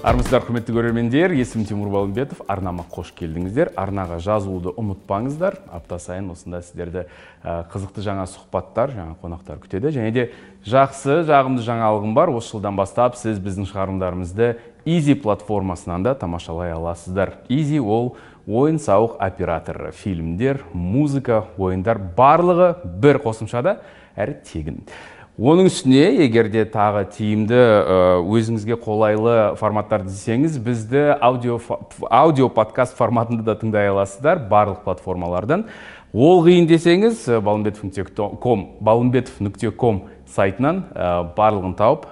армысыздар құрметті көрермендер есімім тимур балымбетов. Арнама қош келдіңіздер. Арнаға жазылуды ұмытпаңыздар. Апта сайын осында сіздерді қызықты жаңа сұхбаттар жаңа қонақтар күтеді. Және де жақсы жағымды жаңалығым бар. Осы жылдан бастап сіз біздің шығарылымдарымызды изи платформасынан да тамашалай аласыздар. Изи ол ойын сауық операторы фильмдер музыка ойындар. Барлығы бір қосымшада әрі тегін. Оның үстіне егер де тағы тиімді өзіңізге қолайлы форматтарды іздесеңіз бізді аудио, аудио подкаст форматында да тыңдай аласыздар барлық платформалардан. Ол қиын десеңіз балымбетов.ком балымбетов нүкте ком сайтынан барлығын тауып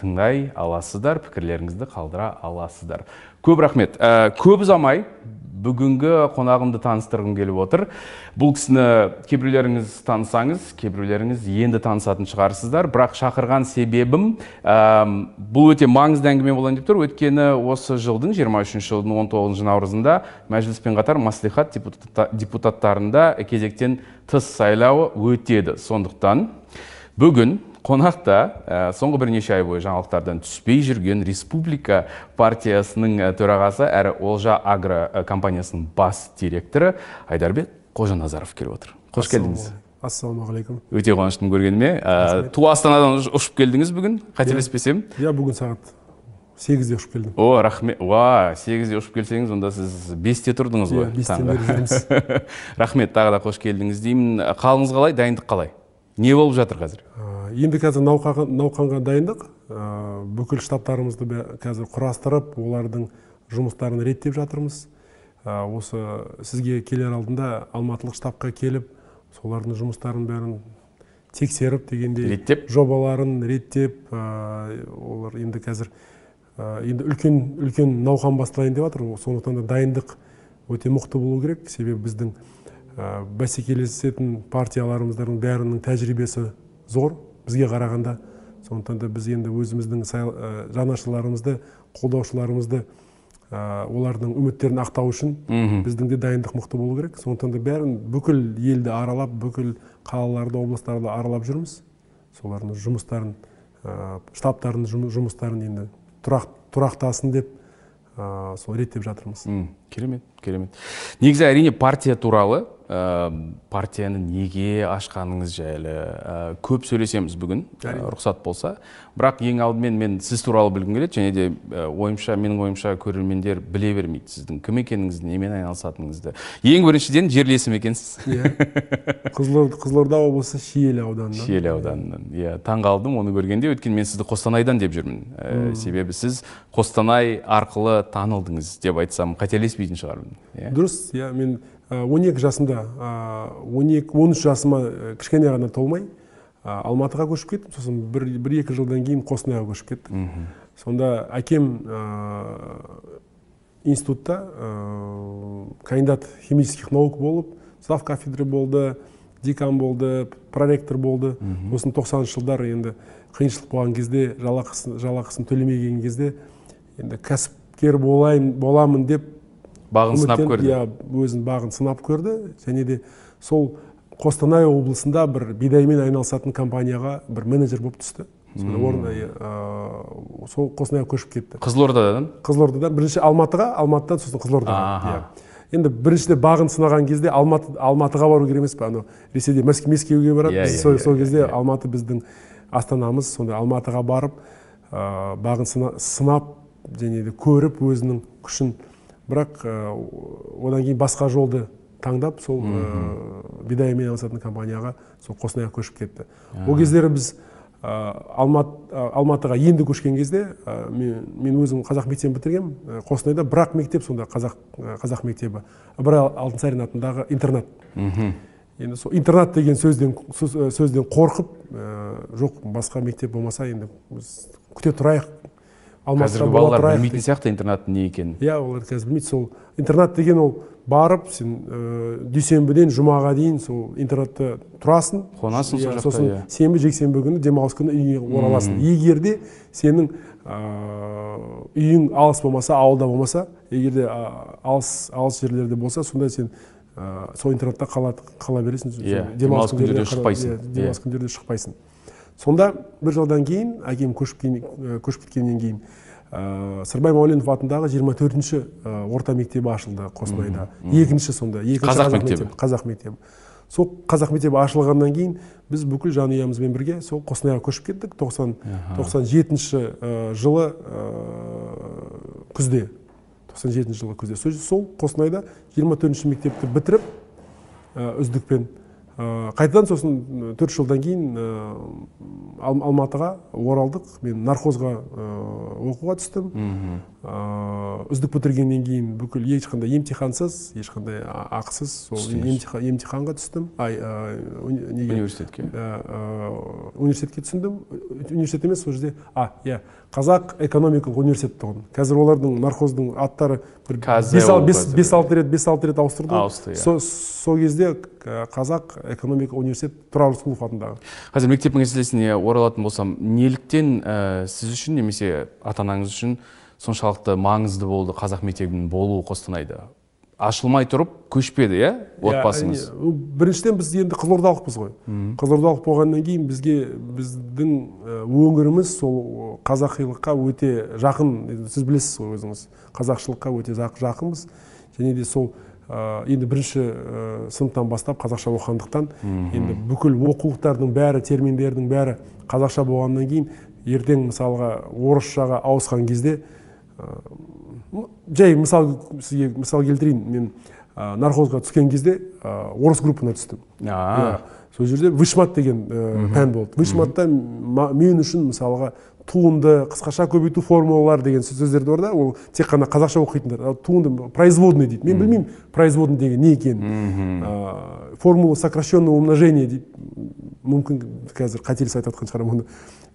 тыңдай аласыздар пікірлеріңізді қалдыра аласыздар. Көп рахмет. Көп ұзамай бүгінгі қонағымды таныстырғым келіп отыр. Бұл кісіні кейбіреулеріңіз танысаңыз кейбіреулеріңіз енді танысатын шығарсыздар. Бірақ шақырған себебім ә, бұл өте маңызды әңгіме болайын деп тұр. Өйткені осы жылдың 23 жылдың 19 наурызында мәжіліспен қатар мәслихат депутаттарында кезектен тыс сайлауы өтеді. Сондықтан бүгін қонақта ә, соңғы бірнеше ай бойы жаңалықтардан түспей жүрген республика партиясының ә, төрағасы әрі олжа агро ә, компаниясының бас директоры айдарбек қожаназаров келіп отыр. Қош келдіңіз. ассалаумағалейкум. Өте қуаныштымын көргеніме. Туа астанадан ұшып келдіңіз бүгін? Қателеспесем иә бүгін сағат сегізде ұшып келдім. О рахмет. Уа сегізде ұшып келсеңіз онда сіз бесте тұрдыңыз ғой. иә бестен бері жүрміз рахмет тағы да қош келдіңіз деймін. Қалыңыз қалай дайындық қалай? Не болып жатыр қазір? Енді қазір науқанға дайындық. Бүкіл штабтарымызды қазір құрастырып олардың жұмыстарын реттеп жатырмыз. Осы сізге келер алдында алматылық штабқа келіп солардың жұмыстарын бәрін тексеріп дегендей реттеп. жобаларын реттеп олар енді қазір енді үлкен үлкен науқан басталайын деп жатыр. Сондықтан да дайындық өте мықты болу керек. Себебі біздің бәсекелесетін партияларымыздың бәрінің тәжірибесі зор. Бізге қарағанда сондықтан да біз енді өзіміздің жанашырларымызды қолдаушыларымызды олардың үміттерін ақтау үшін біздің де дайындық мықты болу керек. Сондықтан да бәрін бүкіл елді аралап бүкіл қалаларды облыстарды аралап жүрміз. Солардың жұмыстарын штабтардың жұмыстарын енді тұрақ, тұрақтасын деп сол реттеп жатырмыз. Керемет керемет. Негізі әрине партия туралы партияны неге ашқаныңыз жайлы? Көп сөйлесеміз бүгін рұқсат болса. Бірақ ең алдымен мен сіз туралы білгім келеді және де ойымша менің ойымша көрермендер біле бермейді сіздің кім екеніңізді немен айналысатыныңызды. Ең біріншіден жерлесім екенсіз. Иә. Қызылорда облысы шиелі ауданынан. Шиелі ауданынан. Иә таң қалдым оны көргенде өйткені мен сізді қостанайдан деп жүрмін. Себебі сіз қостанай арқылы танылдыңыз деп айтсам қателеспейтін шығармын. Иә. Дұрыс. Иә мен он екі жасымда он екі он үш жасыма кішкене ғана толмай алматыға көшіп кеттім. Сосын бір, бір екі жылдан кейін қостанайға көшіп кеттім сонда әкем институтта кандидат химических наук болып зав кафедры болды декан болды проректор болды. Сосын тоқсаныншы жылдары енді қиыншылық болған кезде жалақысын, жалақысын төлемеген кезде енді кәсіпкер болайын боламын деп бағын сынап көрді. иә өзінің бағын сынап көрді. Және де сол қостанай облысында бір бидаймен айналысатын компанияға бір менеджер болып түсті. Сол қостанайға көшіп кетті. Қызылордадан қызылордадан бірінші алматыға алматыдан сосын қызылордаға. Иә. Енді біріншіде бағын сынаған кезде алматы алматыға бару керек емес па анау ресейде мәскеуге барады. Біз сол кезде алматы біздің астанамыз. Сонда алматыға барып бағын сынап және де көріп өзінің күшін бірақ одан кейін басқа жолды таңдап сол бидаймен айналысатын компанияға сол қостанайға көшіп кетті. Ол кездері біз алмат, алматыға енді көшкен кезде мен, мен өзім қазақ мектебін бітіргенмін. Қостанайда бірақ мектеп сонда қазақ қазақ мектебі. Ыбырай алтынсарин атындағы интернат. Енді сол интернат деген сөзден сөзден қорқып жоқ басқа мектеп болмаса енді біз күте тұрайық. Қазіргі балалар білмейтін сияқты интернаттың не екенін. Иә олар қазір білмейді. Сол интернат деген ол барып сен дүйсенбіден жұмаға дейін сол интернатта тұрасың. Қонасың сол жақта сосын сенбі жексенбі күні демалыс күні үйіңе ораласың. Егер де сенің үйің алыс болмаса ауылда болмаса егер де алыс алыс жерлерде болса сонда сен сол интернатта қала, қала бересің. Иә демалыс күндерде шықпайсың. демалыс күндерде шықпайсың. Сонда бір жылдан кейін әкем көшіп, көшіп кеткеннен кейін сырбай мәуленов атындағы жиырма төртінші орта мектебі ашылды қостанайда. Екінші сонда екінші қазақ мектебі. қазақ мектебі. Сол қазақ мектебі ашылғаннан кейін біз бүкіл жанұямызбен бірге сол қостанайға көшіп кеттік. тоқсан тоқсан жетінші жылы күзде тоқсан жетінші жылы күзде. Сол қостанайда жиырма төртінші мектепті бітіріп үздікпен қайтадан сосын төрт жылдан кейін алматыға оралдық. Мен нархозға оқуға түстім. Үздік бітіргеннен кейін бүкіл ешқандай емтихансыз ешқандай ақысыз сол емтиханға түстім. Ай неге? Университетке. Университетке түсіндім университет емес сол жерде а иә қазақ экономикалық университет тұғын қазір олардың нархоздың аттары бір бес алты рет бес алты рет ауыстырды. Ауысты иә. Сол кезде қазақ экономика университет тұрар рысқұлов атындағы. Қазір мектеп мәселесіне оралатын болсам неліктен ә, сіз үшін немесе ата анаңыз үшін соншалықты маңызды болды қазақ мектебінің болуы қостанайда? Ашылмай тұрып көшпеді иә отбасыңыз біріншіден біз енді қызылордалықпыз ғой. Қызылордалық болғаннан кейін бізге біздің өңіріміз сол қазақилыққа өте жақын. Сіз білесіз ғой өзіңіз қазақшылыққа өте жақынбыз. Және де сол енді бірінші сыныптан бастап қазақша оқығандықтан енді бүкіл оқулықтардың бәрі терминдердің бәрі қазақша болғаннан кейін ертең мысалға орысшаға ауысқан кезде жай мысал сізге мысал келтірейін. Мен нархозға түскен кезде орыс группына түстім. Иә сол жерде вышмат деген пән болды. Вышматта мен үшін мысалға туынды қысқаша көбейту формулалар деген сөздер бар да ол тек қана қазақша оқитындар. Туынды производный дейді. Мен білмеймін производный деген не екенін. Формула сокращенного умножения дейді. Мүмкін қазір қателес айтып жатқан шығармын оны.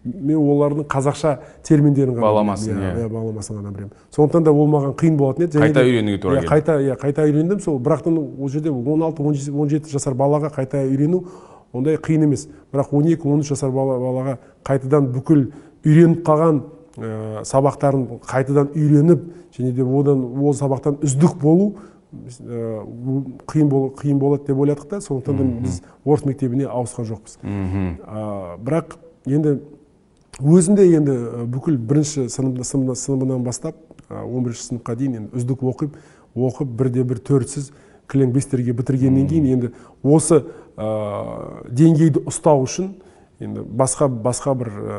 Мен олардың қазақша терминдерін ғана баламасын иә. Иә баламасын ғана білемін. Сондықтан да ол маған қиын болатын еді. Қайта үйренуге тура келді. қайта иә қайта үйрендім сол бірақтан ол жерде он алты он жеті жасар балаға қайта үйрену ондай қиын емес. Бірақ он екі он үш жасар балаға қайтадан бүкіл үйреніп қалған ә, сабақтарын қайтадан үйреніп және де одан ол сабақтан үздік болу ә, қиын, бол, қиын болады деп ойладық та. Сондықтан да біз орыс мектебіне ауысқан жоқпыз. Ә, бірақ енді өзінде енді бүкіл бірінші сыныбынан бастап он бірінші сыныпқа дейін енді үздік оқып оқып бірде бір төртсіз кілең бестерге бітіргеннен кейін енді осы ә, деңгейді ұстау үшін енді басқа басқа бір ә,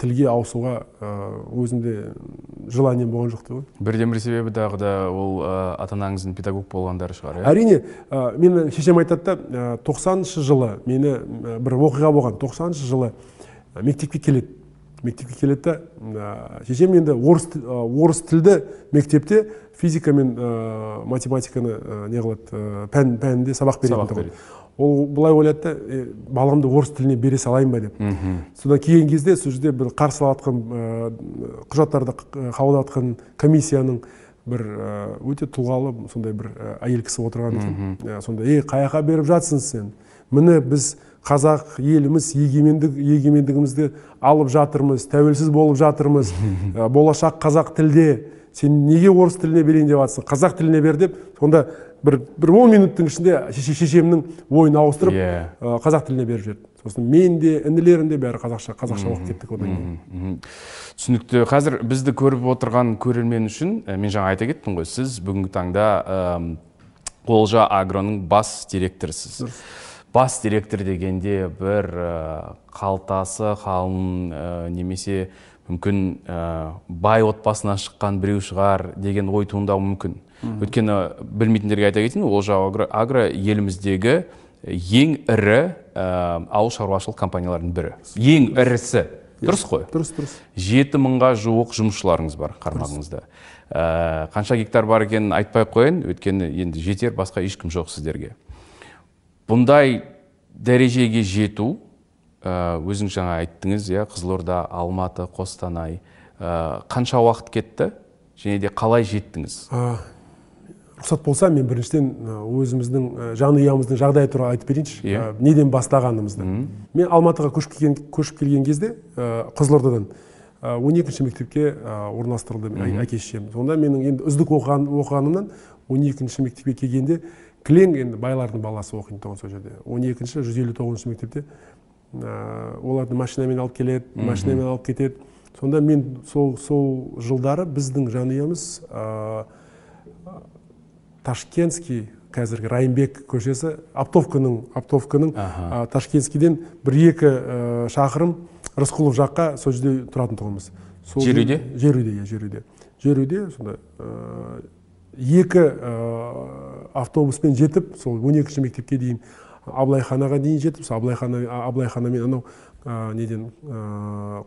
тілге ауысуға ә, өзімде желанием болған жоқ деп бірден бір себебі дағы да ол ә, ата анаңыздың педагог болғандары шығар иә? Әрине ә, мен шешем айтады да тоқсаныншы жылы мені бір оқиға болған. Тоқсаныншы жылы мектепке келеді. Мектепке келеді да шешем енді орыс, орыс тілді мектепте физика мен математиканы не қылады пән пәнінде сабақ беретін ол. Былай ойлады да баламды орыс тіліне бере салайын ба? деп. Содан келген кезде сол жерде бір қарсы алып құжаттарды қабылдап жатқан комиссияның бір өте тұлғалы сондай бір әйел кісі отырған екен. Сонда ей қай жаққа беріп жатсың сен? Міне біз қазақ еліміз егемендік егемендігімізді алып жатырмыз тәуелсіз болып жатырмыз. Болашақ қазақ тілде сен неге орыс тіліне берейін деп жатрсың қазақ тіліне бер деп сонда бір бір он минуттың ішінде шешемнің ойын ауыстырып yeah. Иә. қазақ тіліне беріп жіберді. Сосын мен де інілерім де бәрі қазақша қазақша оқып кеттік одан кейін. Түсінікті. Қазір бізді көріп отырған көрермен үшін мен жаңа айта кеттім ғой сіз бүгінгі таңда олжа агроның бас директорысыз. Бас директор дегенде бір қалтасы қалың немесе мүмкін бай отбасынан шыққан біреу шығар деген ой туындауы мүмкін. Өйткені білмейтіндерге айта кетейін олжа агро, агро еліміздегі ең ірі ауыл шаруашылық компаниялардың бірі. Ең ірісі. Дұрыс қой. Дұрыс дұрыс. Жеті мыңға жуық жұмысшыларыңыз бар қармағыңызда. Қанша гектар бар екенін айтпай ақ қояйын. Өйткені енді жетер басқа ешкім жоқ сіздерге. Бұндай дәрежеге жету өзіңіз жаңа айттыңыз иә қызылорда алматы қостанай қанша уақыт кетті? Және де қалай жеттіңіз? Рұқсат болса мен біріншіден өзіміздің жанұямыздың жағдайы туралы айтып берейінші. Yeah. Иә. неден бастағанымызды. Мен алматыға көшіп келген, көшіп келген кезде қызылордадан он екінші мектепке орналастырылды әке шешем сонда менің енді үздік оқыған, оқығанымнан он екінші мектепке келгенде кілең енді байлардың баласы оқитын тұғын сол жерде. Он екінші жүз елу тоғызыншы мектепте оларды машинамен алып келеді машинамен алып кетеді. Сонда мен сол сол жылдары біздің жанұямыз ташкентский қазіргі райымбек көшесі оптовканың оптовканың ташкентскийден бір екі шақырым рысқұлов жаққа сол жерде тұратын тұғынбыз. Жер үйде жер үйде иә жер үйде жер үйде сонда екі автобуспен жетіп сол он екінші мектепке дейін абылайханаға дейін жетіп сол абылайхана абылайханамен анау неден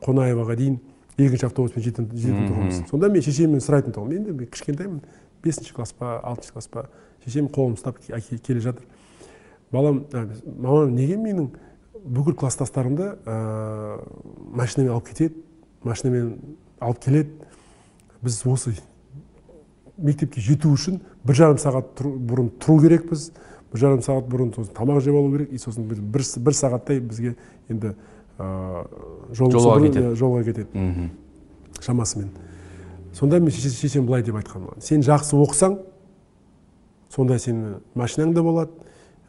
қонаеваға дейін екінші автобуспен жететін тұғынбыз сонда мен шешеммен сұрайтын тұғынмын. Енді мен кішкентаймын. Бесінші класс па алтыншы класс па шешем қолымды ұстап келе жатыр. Балам мамам неге менің бүкіл класстастарымды ә, машинамен алып кетеді машинамен алып келеді? Біз осы мектепке жету үшін бір жарым сағат тұр, бұрын тұру керекпіз. Бір жарым сағат бұрын тамақ жеп алу керек. И сосын бір, бір, бір сағаттай бізге енді ә, жол, жолға кетеді. жолға кетеді. Шамасымен. Сонда мен шешем былай деп айтқан маған сен жақсы оқысаң сонда сені машинаң да болады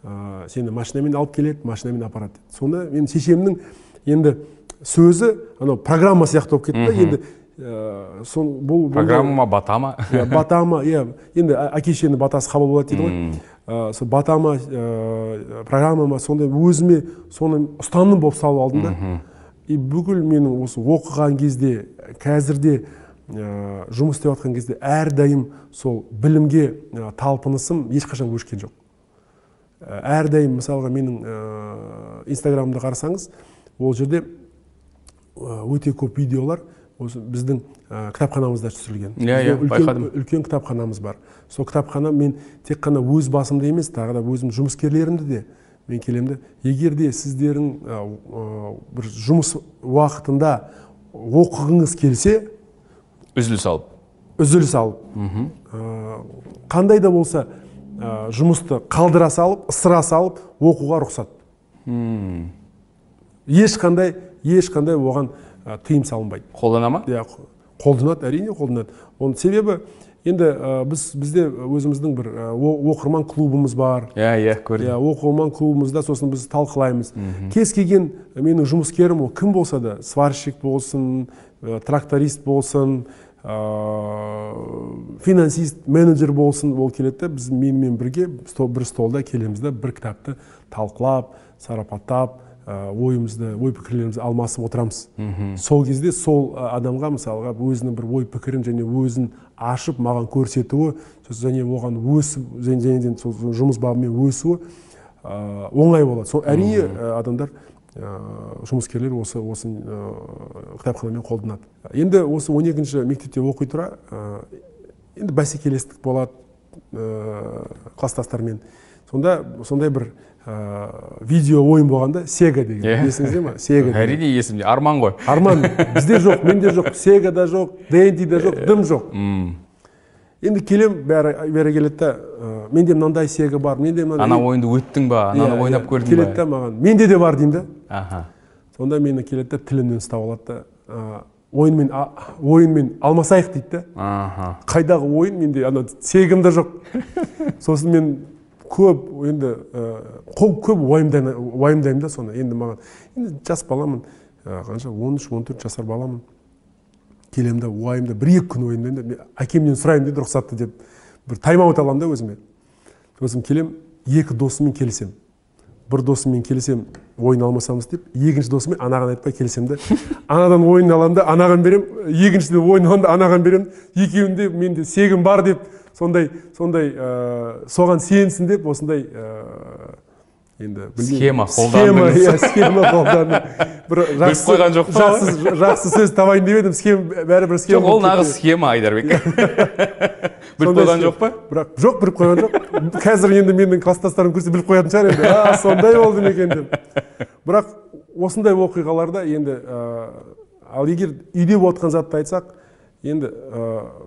ә, сені машинамен алып келеді машинамен апарады деді сонда мен шешемнің енді сөзі анау программа сияқты болып кетті да енді сол бұл программа ма бата ма иә бата ма иә. Енді әке шешенің батасы қабыл болады дейді ғой. Ә, сол бата ма ә, программа ма сондай өзіме соны ұстаным болып салып алдым да. И бүкіл менің осы оқыған кезде қазірде ә, жұмыс істеп жатқан кезде әрдайым сол білімге ә, талпынысым ешқашан өшкен жоқ. Әрдайым мысалға менің ә, инстаграмымды қарасаңыз ол жерде өте көп видеолар осы біздің ә, кітапханамызда түсірілген. Иә иә байқадым. үлкен кітапханамыз бар. Сол кітапхана мен тек қана өз басымды емес тағы да өзім жұмыскерлерімді де мен келемін егер де сіздердің ә, бір жұмыс уақытында оқығыңыз келсе үзіліс алып. үзіліс алып. Қандай да болса жұмысты қалдыра салып ысыра салып оқуға рұқсат. Ешқандай ешқандай оған тыйым салынбайды. Қолдана ма? Иә қолданады әрине қолданады. Оның себебі енді біз бізде өзіміздің бір оқырман клубымыз бар. Иә иә көрдім. Иә оқырман клубымызда сосын біз талқылаймыз. Кез келген менің жұмыскерім ол кім болса да сварщик болсын тракторист болсын финансист менеджер болсын ол келеді да біз менімен бірге бір столда келеміз да бір кітапты талқылап сарапаттап ойымызды ой пікірлерімізді алмасып отырамыз. Сол кезде сол адамға мысалға өзінің бір ой пікірін және өзін ашып маған көрсетуі және оған өсіп және сол жұмыс бабымен өсуі оңай болады. Сол әрине адамдар жұмыскерлер осы осы кітапханамен қолданады. Енді осы он екінші мектепте оқи тұра енді бәсекелестік болады класстастармен. Сонда сондай бір видео ойын болғанда сега деген есіңізде ма? Сега әрине есімде арман ғой. Арман. Бізде жоқ менде жоқ сега да жоқ дэнди да жоқ дым жоқ. Енді келем бәрі бәрі келеді да менде мынандай сега бар менде мынандай ана ойынды өттің ба? Ананы ойнап көрдің ба? келеді да маған. Менде де бар деймін да аха. Сонда мені келеді да тілімнен ұстап алады да. Ойынмен ойынмен алмасайық дейді да аха. Қайдағы ойын менде ана сегім де жоқ. Сосын мен көп енді көп уайымдаймын да соны енді маған енді жас баламын қанша он үш он төрт жасар баламын. Келемін да уайымда бір екі күн ойнаймын да әкемнен сұраймын дейді рұқсатты деп бір тайм аут аламын да өзіме. Сосын келем екі досыммен келісемін. Бір досыммен келісемін ойын алмасамыз деп екінші досыммен анаған айтпай келісемін да. Анадан ойын аламын да анаған беремін екіншіден ойын аламын да анаған беремін. Екеуінде менде сегім бар деп сондай сондай соған сенсін деп осындай енді схема схема иә схема қолданып бір біліп қойған жоқ па жақсы жақсы сөз табайын деп едім. Схема бәрібір схема жоқ ол нағыз схема айдарбек. Біліп қойған жоқ па? бірақ жоқ біліп қойған жоқ. Қазір енді менің класстастарым көрсе біліп қоятын шығар енді. А сондай болды ма екен деп. Бірақ осындай оқиғаларда енді ал егер үйде болып жатқан затты айтсақ енді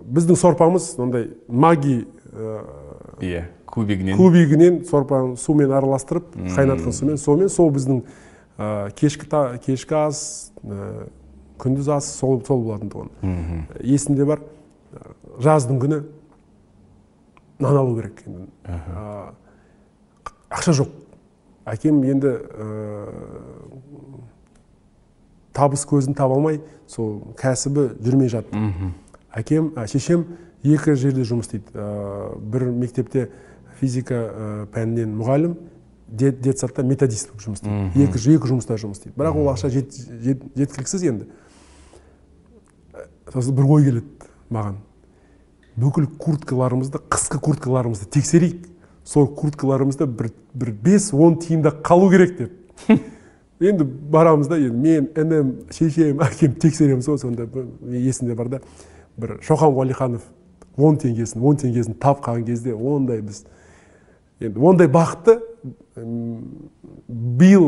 біздің сорпамыз ондай маги иә кубигінен. кубигінен сорпаны сумен араластырып қайнатқан сумен. Сонымен сол біздің кешкі кешкі ас күндіз ас сол сол болатын тұғын. Есімде бар жаздың күні нан алу керек енді. Ақша жоқ. Әкем енді табыс көзін таба алмай сол кәсібі жүрмей жатты. Әкем шешем екі жерде жұмыс істейді. Бір мектепте физика пәнінен мұғалім детсадта методист болып жұмыс істейді. Екі, екі жұмыста жұмыс істейді. Бірақ ол ақша жет, жет, жеткіліксіз енді. Сосын бір ой келеді маған. Бүкіл курткаларымызды қысқы курткаларымызды тексерейік. Сол курткаларымызда бір, бір бес он тиында қалу керек деп. енді барамыз да енді мен інім шешем әкем тексереміз ғой сонда есімде бар да. Бір шоқан уәлиханов он теңгесін он теңгесін тапқан кезде ондай біз енді ондай бақытты биыл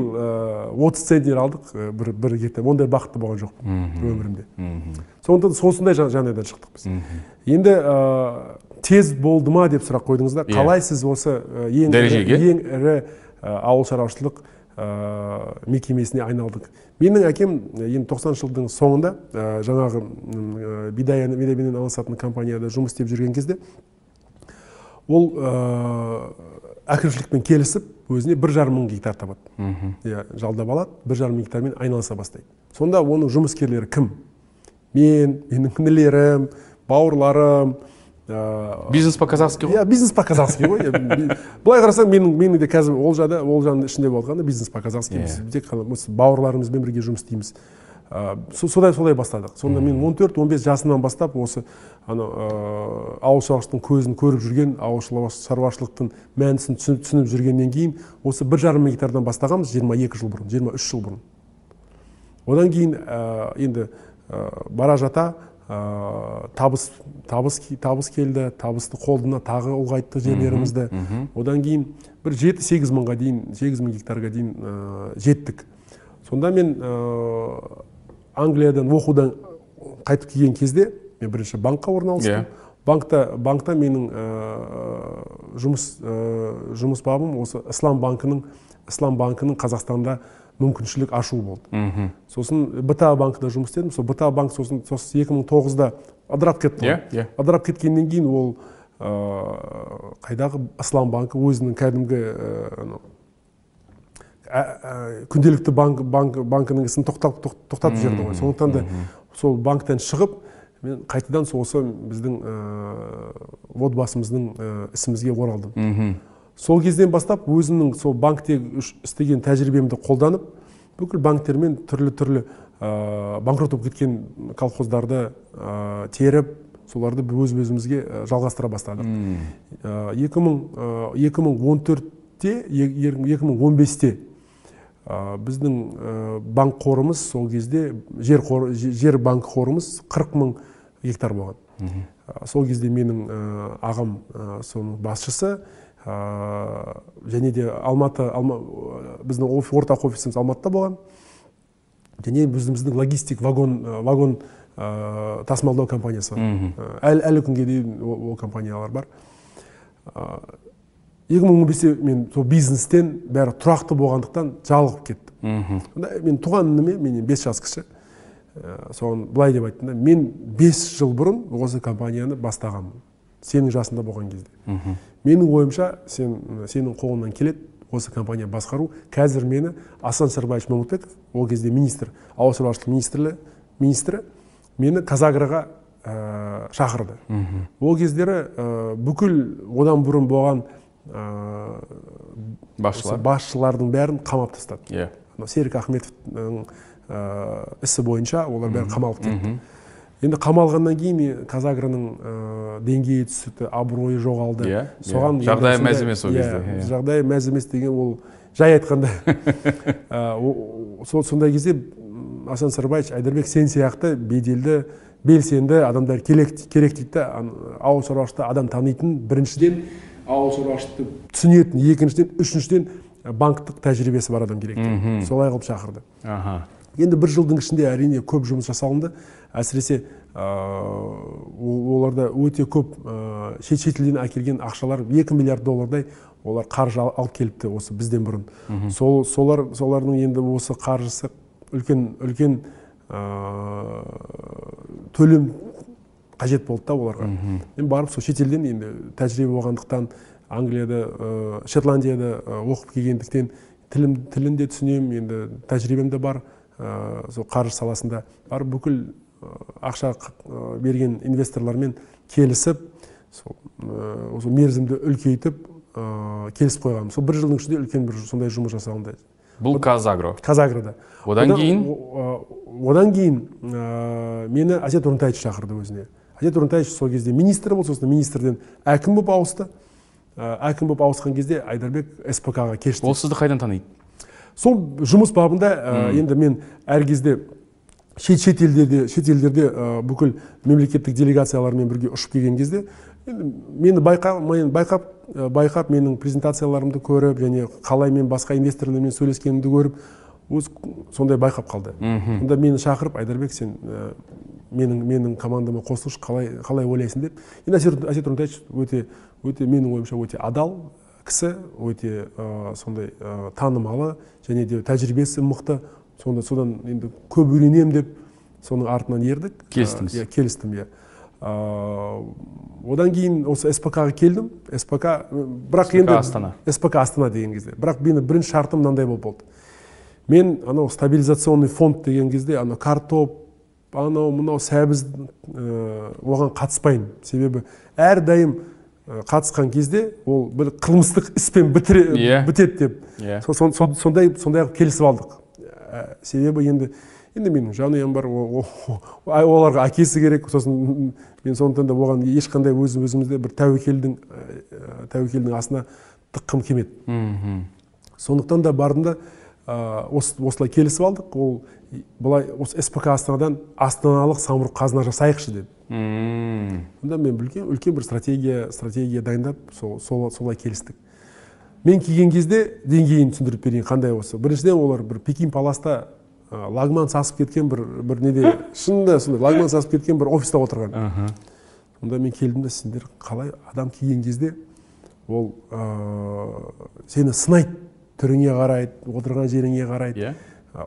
отыз центнер алдық бір бір гектар. Ондай бақытты болған жоқпын өмірімде. Сондықтан осындай жағдайдан шықтық біз. Енді тез болды ма деп сұрақ қойдыңыз да. Қалай сіз осы ең ең ірі ауыл шаруашылық мекемесіне айналдық. Менің әкем енді тоқсаныншы жылдың соңында жаңағы бидай бидаймен айналысатын компанияда жұмыс істеп жүрген кезде ол әкімшілікпен келісіп өзіне бір жарым мың гектар табады. Иә жалдап алады бір жарым мың гектармен айналыса бастайды. Сонда оның жұмыскерлері кім? Мен менің інілерім бауырларым бизнес по казахски ғой. иә бизнес по казахски ғой. Былай қарасаң менің менің де қазір олжада олжаның ішінде болғанда бизнес по казахски біз тек қана бауырларымызбен бірге жұмыс істейміз. Содай солай бастадық. Сонда мен он төрт он бес жасымнан бастап осы анау ауыл шаруашылықтың көзін көріп жүрген ауыл шаруашылықтың мәнісін түсініп жүргеннен кейін осы бір жарым мың гектардан бастағанбыз жиырма екі жыл бұрын жиырма үш жыл бұрын. Одан кейін енді бара жата табыс табыс табыс келді табысты қолдана тағы ұлғайтты жерлерімізді. одан кейін бір жеті сегіз мыңға дейін сегіз мың гектарға дейін жеттік. Сонда мен англиядан оқудан қайтып келген кезде мен бірінші банкқа орналастым банкта банкта менің жұмыс жұмыс бабым осы ислам банкінің ислам банкінің қазақстанда мүмкіншілік ашу болды. Сосын бта банкіда жұмыс істедім. Сол бта банк сосын сосын екі мың тоғызда ыдырап кетті ғой. Иә ыдырап кеткеннен кейін ол қайдағы ислам банкі өзінің кәдімгі күнделікті банк банк банкінің ісін тоқтатып тоқтатып жіберді ғой. Сондықтан да сол банктен шығып мен қайтадан осы біздің отбасымыздың ісімізге оралдым. Сол кезден бастап өзімнің сол банкте істеген тәжірибемді қолданып бүкіл банктермен түрлі түрлі банкрот болып кеткен колхоздарды теріп соларды өз өзімізге жалғастыра бастадық. Екі мың он төртте екі мың он бесте біздің банк қорымыз сол кезде жер, қор, жер банк қорымыз 40 мың гектар болған. Сол кезде менің ағам соның басшысы және де алматы алма, біздің ортақ офисіміз алматыда болған. Және біздің логистик вагон вагон ә, тасымалдау компаниясы бар. Әлі, әлі күнге дейін ол, компаниялар бар. Екі мың он бесте мен сол бизнестен бәрі тұрақты болғандықтан жалығып кеттім. Мен туған ініме менен бес жас кіші. Соған былай деп айттым да мен бес жыл бұрын осы компанияны бастағанмын. Сенің жасында болған кезде. Менің ойымша сен сенің қолыңнан келеді осы компания басқару. Қазір мені асан сырбаевич мамытбеков ол кезде министр ауыл шаруашылық министрлі министрі мені казагроға ә, шақырды. Ол кездері ә, бүкіл одан бұрын болған ә, басшылар? басшылардың бәрін қамап тастады. Иә. Серік ахметовтың ісі бойынша олар бәрі қамалып кетті. Енді қамалғаннан кейін казагроның деңгейі түсті абыройы жоғалды. Иә соған жағдайы мәз емес ол кезде. Жағдайы мәз емес деген ол жай айтқанда. Сол сондай кезде асан сырбаевич айдарбек сен сияқты беделді белсенді адамдар керек, керек дейді да ауыл шаруашылықта адам танитын біріншіден ауыл шаруашылықты түсінетін екіншіден үшіншіден банктық тәжірибесі бар адам керек солай қылып шақырды. Аха. Енді бір жылдың ішінде әрине көп жұмыс жасалынды. Әсіресе оларда өте көп шет шетелден әкелген ақшалар екі миллиард доллардай олар қаржы алып келіпті осы бізден бұрын. Сол солар солардың енді осы қаржысы үлкен үлкен төлем қажет болды да оларға. Мен барып сол шетелден енді тәжірибе болғандықтан англияда шотландияда оқып келгендіктен тілім тілін де түсінемін енді тәжірибем де бар сол қаржы саласында. Барып бүкіл ақша берген инвесторлармен келісіп сол осы мерзімді үлкейтіп келісіп қойғанбыз сол бір жылдың ішінде үлкен бір сондай жұмыс жасағандай бұл казагро? Казагрода. Одан кейін? одан кейін мені әсет урынтаевич шақырды өзіне. Әсет урынтаевич сол кезде министр болды сосын министрден әкім болып ауысты. Әкім болып ауысқан кезде айдарбек спк ға кешті. Ол сізді қайдан таниды? Сол жұмыс бабында енді мен әр кезде шет шет елдерде шет елдерде бүкіл мемлекеттік делегациялармен бірге ұшып келген кезде мені байқа, байқап байқап менің презентацияларымды көріп және қалай мен басқа инвесторлармен сөйлескенімді көріп өз сондай байқап қалды. Сонда мені шақырып айдарбек сен менің менің командама қосылшы қалай қалай ойлайсың? деп. Енді әсет әсет өте өте менің ойымша өте адал кісі өте ә, сондай ә, танымалы және де тәжірибесі мықты сонда содан енді көп үйренемін деп соның артынан ердік. Келістіңіз. иә келістім иә. Одан кейін осы спк ға келдім. Спк бірақ енді астана. Спк астана деген кезде. Бірақ менің бірінші шартым мынандай болып болды. Мен анау стабилизационный фонд деген кезде анау картоп анау мынау сәбіз оған қатыспаймын. Себебі әрдайым қатысқан кезде ол бір қылмыстық іспен бітіре yeah. бітеді деп. Yeah. сондай сондай келісіп алдық. Себебі енді енді менің жанұям бар оларға әкесі керек. Сосын мен сондықтан да оған ешқандай өз өзімізде бір тәуекелдің тәуекелдің астына тыққым келмеді. Сондықтан да бардым да осылай келісіп алдық. Ол былай осы спк астанадан астаналық самұрық қазына жасайықшы деді. Онда мен үлкен үлкен бір стратегия стратегия дайындап сол, солай келістік. Мен келген кезде деңгейін түсіндіріп берейін қандай осы біріншіден олар бір пекин паласта лагман сасып кеткен бір бір неде шынында сондай лагман сасып кеткен бір офиста отырған. Сонда мен келдім да сендер қалай адам келген кезде ол сені сынайды түріңе қарайды отырған жеріңе қарайды иә.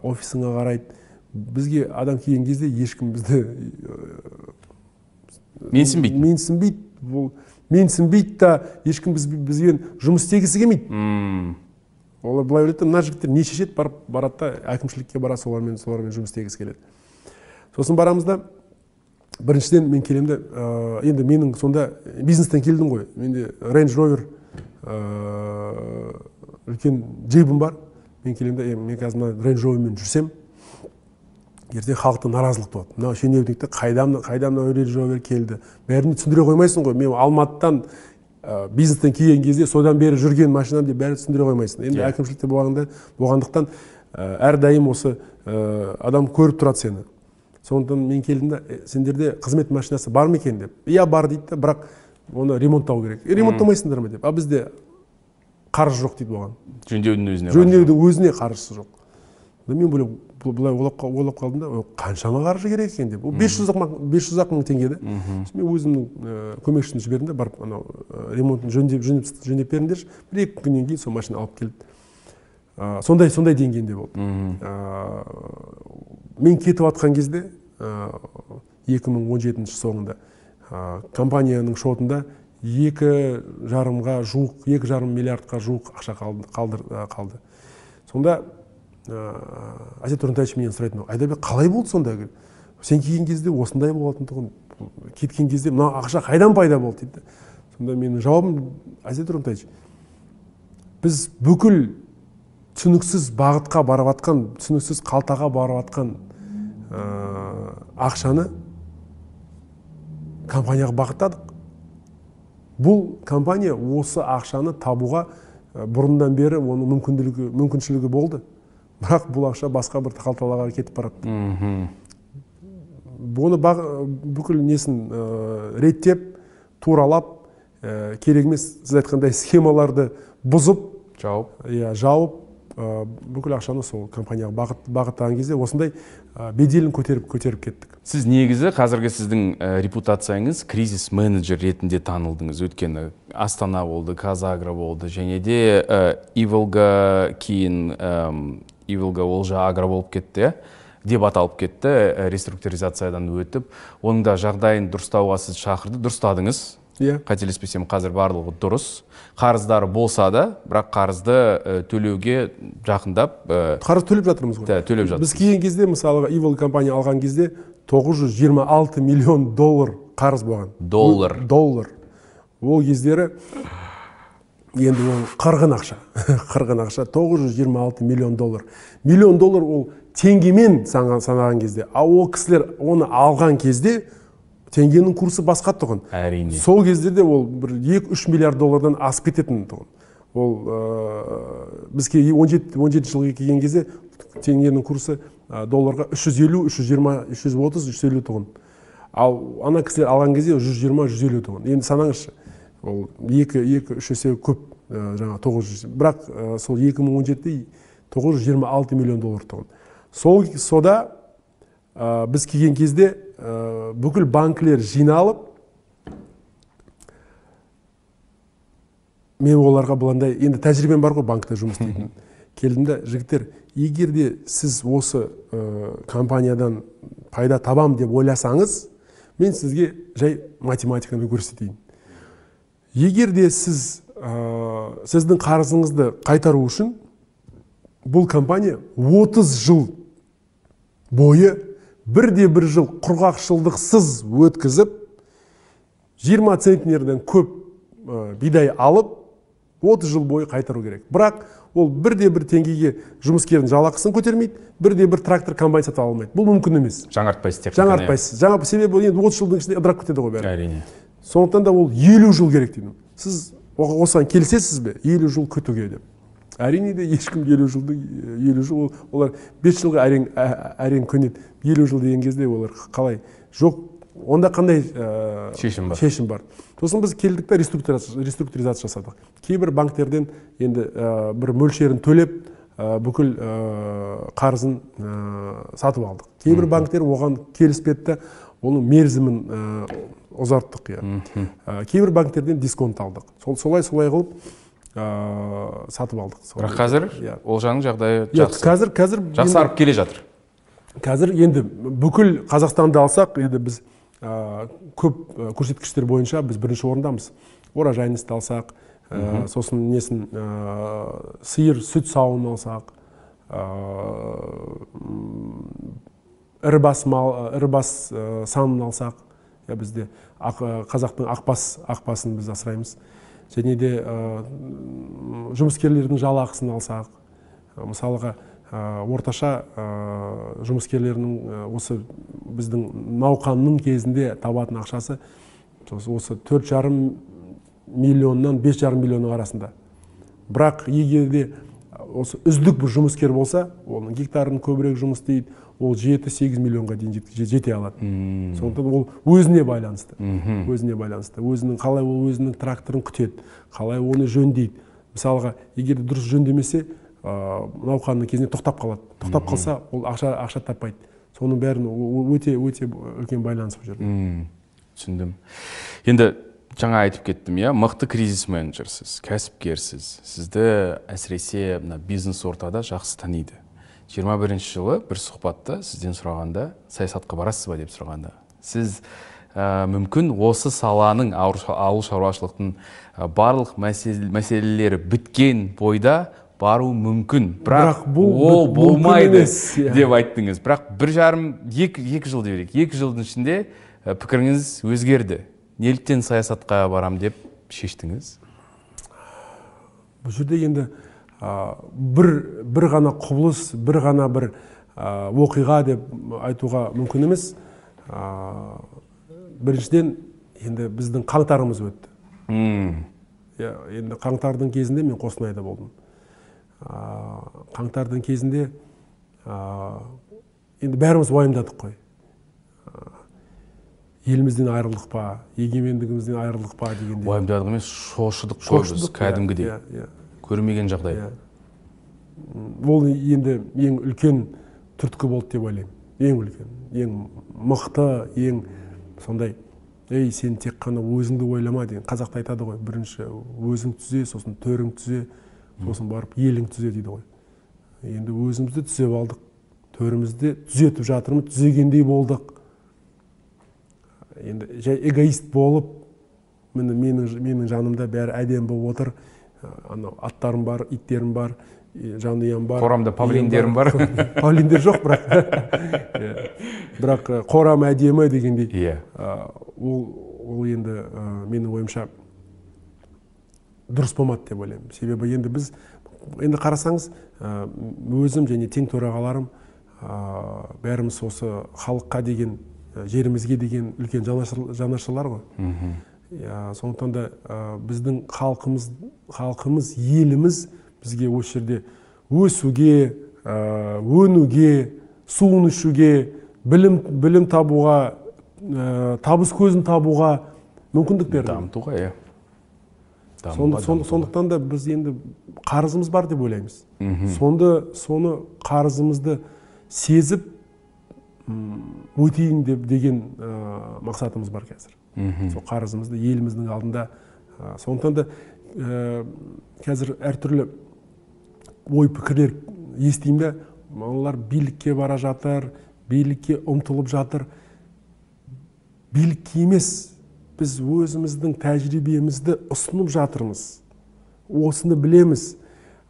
офисыңа қарайды. Бізге адам келген кезде ешкім бізді менсінбейді менсінбейді. Бұл менсінбейді да ешкім біз, бізбен жұмыс істегісі келмейді. Олар былай ойлайды мына жігіттер не шешеді барып барады да әкімшілікке барады солармен солармен жұмыс істегісі келеді. Сосын барамыз да біріншіден мен келемін де ә, енді менің сонда бизнестен келдім ғой. Менде рейндж ровер үлкен джипім бар. Мен келемін да мен қазір мына рейндж ровермен жүрсем ертең халықта наразылық туады. Мынау шенеунікті қайдан қайдан мынау ровер келді. Бәріне түсіндіре қоймайсың ғой. Мен алматыдан ә, бизнестен келген кезде содан бері жүрген машинам деп бәрін түсіндіре қоймайсың. Енді yeah. әкімшілікте болғанда болғандықтан ә, әрдайым осы ә, адам көріп тұрады сені. Сондықтан мен келдім да сендерде қызмет машинасы бар ма екен? деп. Иә бар дейді да бірақ оны ремонттау керек. Е ремонттамайсыңдар ма? деп. А бізде қаржы жоқ дейді оған. Жөндеудің өзіне жөндеудің өзіне қаржысы жоқ. Мен ойлаймын былай ойлап қалдым да қаншама қаржы керек екен деп ол бес жүз ақ бес жүз ақ мың теңге да мен өзімнің көмекшімді жібердім да барып анау ремонтын жөндеп жөндеп жөндеп беріңдерші бір екі күннен кейін сол машина алып келді сондай сондай деңгейінде болды мен кетіп жатқан кезде екі мың он жетінші соңында компанияның шотында екі жарымға жуық екі жарым миллиардқа жуық ақша қалды қалды сонда әсет тұрынтаевич менен сұрайды айдарбек қалай болды сонда? сен келген кезде осындай болатын тұғын кеткен кезде мына ақша қайдан пайда болды? дейді. Сонда менің жауабым әсет тұрынтаевич біз бүкіл түсініксіз бағытқа барып жатқан түсініксіз қалтаға барып жатқан ақшаны компанияға бағыттадық. Бұл компания осы ақшаны табуға бұрыннан бері оның мүмкіндігі мүмкіншілігі болды бірақ бұл ақша басқа бір қалталарға кетіп барады. Оны бүкіл несін реттеп туралап керек емес сіз айтқандай схемаларды бұзып жауып. иә жауып бүкіл ақшаны сол компанияға бағыт, бағыттаған кезде осындай беделін көтеріп көтеріп кеттік. Сіз негізі қазіргі сіздің репутацияңыз кризис менеджер ретінде танылдыңыз. Өйткені астана болды казагро болды және де иволга кейін ивилга олжа агро болып кетті иә деп аталып кетті реструктуризациядан өтіп. Оның да жағдайын дұрыстауға сіз шақырды дұрыстадыңыз. Иә. Қателеспесем қазір барлығы дұрыс. Қарыздары болса да бірақ қарызды төлеуге жақындап қарыз төлеп жатырмыз ғой. Төлеп жатырмыз. Біз келген кезде мысалға ивол компания алған кезде 926 миллион доллар қарыз болған. Доллар. Доллар. Ол кездері енді ол қырғын ақша қырғын ақша. 926 миллион доллар. Миллион доллар ол теңгемен санаған кезде ал ол кісілер оны алған кезде теңгенің курсы басқа тұғын. Әрине. Сол кездерде ол бір екі үш миллиард доллардан асып кететін тұғын. Ол ә, бізге он жеті он жетінші жылға келген кезде теңгенің курсы ә, долларға үш жүз елу үш жүз жиырма үш жүз отыз үш жүз елу тұғын. Ал ана кісілер алған кезде жүз жиырма жүз елу тұғын. Енді санаңызшы ол екі екі үш есе көп ә, жаңағы тоғыз жүз бірақ ә, сол екі мың он жетіде тоғыз жүз жиырма алты миллион доллар тұғын сол сода ә, біз келген кезде ә, бүкіл банкілер жиналып мен оларға быландай енді тәжірибем бар ғой банкте жұмыс істейтін. Келдім да жігіттер егер де сіз осы ә, компаниядан пайда табам деп ойласаңыз мен сізге жай математиканы көрсетейін. Егер де сіз ә, сіздің қарызыңызды қайтару үшін бұл компания 30 жыл бойы бірде бір жыл құрғақшылдықсыз өткізіп 20 центнерден көп бидай алып 30 жыл бойы қайтару керек. Бірақ ол бірде бір теңгеге жұмыскердің жалақысын көтермейді бірде бір трактор комбайн сатып алмайды. Бұл мүмкін емес. Жаңартпайсыз техниканы жаңартпайсыз. жаңа себебі енді отыз жылдың ішінде ыдырап кетеді ғой бәрі. Әрине. Сондықтан да ол елу жыл керек дейді сіз осыған келісесіз бе? Елу жыл күтуге деп. Әрине де ешкім елу жылды елу жыл олар бес жылға әрең әрең көнеді. Елу жыл деген кезде олар қалай? Жоқ онда қандай ә, шешім бар? шешім бар? Сосын біз келдік та реструктуризация жасадық. Кейбір банктерден енді ә, бір мөлшерін төлеп ә, бүкіл ә, қарызын ә, сатып алдық. Кейбір банктер оған келіспеді да оның мерзімін ә, ұзарттық иә. Кейбір банктерден дисконт алдық. Сол солай солай қылып ә, сатып алдық. Бірақ қазір иә. Олжаның жағдайы жақсы. қазір қазір жақсарып келе жатыр. қазір енді бүкіл қазақстанды алсақ енді біз ә, көп көрсеткіштер бойынша біз бірінші орындамыз. Оражайностьті алсақ ә, сосын несін ә, сиыр сүт сауын алсақ ә, ірі бас мал ірі бас санын алсақ бізде ақ, қазақтың ақбас ақбасын біз асыраймыз және де жұмыскерлердің жалақысын алсақ мысалға орташа жұмыскерлерінің осы біздің науқанның кезінде табатын ақшасы осы төрт жарым миллионнан бес жарым миллионның арасында. Бірақ егер де осы үздік бір жұмыскер болса оның гектарын көбірек жұмыс істейді ол жеті сегіз миллионға дейін жете алады. Сондықтан ол өзіне байланысты. Өзіне байланысты. Өзінің қалай ол өзінің тракторын күтеді қалай оны жөндейді. Мысалға егер дұрыс жөндемесе науқанның кезінде тоқтап қалады. Тоқтап қалса ол ақша ақша таппайды. Соның бәрін өте өте үлкен байланыс бұл жерде түсіндім. Енді жаңа айтып кеттім иә? Мықты кризис менеджерсіз кәсіпкерсіз. Сізді әсіресе мына бизнес ортада жақсы таниды. Жиырма бірінші жылы бір сұхбатта сізден сұрағанда саясатқа барасыз ба деп сұрағанда сіз ә, мүмкін осы саланың ауыл шаруашылықтың барлық мәселелері біткен бойда бару мүмкін. Бірақ, бұл ол болмайды деп айттыңыз. Бірақ бір жарым екі, екі жыл деп екі жылдың ішінде пікіріңіз өзгерді. Неліктен саясатқа барам деп шештіңіз? Бұл жерде енді бір бір ғана құбылыс бір ғана бір оқиға деп айтуға мүмкін емес. Біріншіден енді біздің қаңтарымыз өтті. Иә енді қаңтардың кезінде мен қостанайда болдым. Қаңтардың кезінде енді бәріміз уайымдадық қой. Елімізден айырылдық па егемендігімізден айырылдық па дегенде уайымдадық емес шошыдық қой біз кәдімгідей. иә иә. Көрмеген жағдай. Ол енді ең үлкен түрткі болды деп ойлаймын. Ең үлкен ең мықты ең сондай ей сен тек қана өзіңді ойлама деген қазақта айтады ғой. Бірінші өзің түзе сосын төрің түзе сосын барып елің түзе дейді ғой. Енді өзімізді түзеп алдық. Төрімізді түзетіп жатырмыз түзегендей болдық. Енді жай эгоист болып міне менің менің жанымда бәрі әдемі болып отыр. Анау аттарым бар иттерім бар жанұям бар. Қорамда павлиндерім бар. павлиндер жоқ бірақ. Бірақ қорам әдемі дегендей. Иә. Ол ол енді менің ойымша дұрыс болмады деп ойлаймын. Себебі енді біз енді қарасаңыз өзім және тең төрағаларым бәріміз осы халыққа деген жерімізге деген үлкен жанашырлар ғой. Сондықтан да біздің халқымыз халқымыз еліміз бізге осы жерде өсуге өнуге суын ішуге білім білім табуға табыс көзін табуға мүмкіндік берді. Дамытуға иә. Сондықтан да біз енді қарызымыз бар деп ойлаймыз. Сонды соны қарызымызды сезіп өтейін деп деген мақсатымыз бар қазір. Сол қарызымызды еліміздің алдында сондықтан да қазір әртүрлі ой пікірлер естимін да мыналар билікке бара жатыр билікке ұмтылып жатыр. Билікке емес біз өзіміздің тәжірибемізді ұсынып жатырмыз. Осыны білеміз.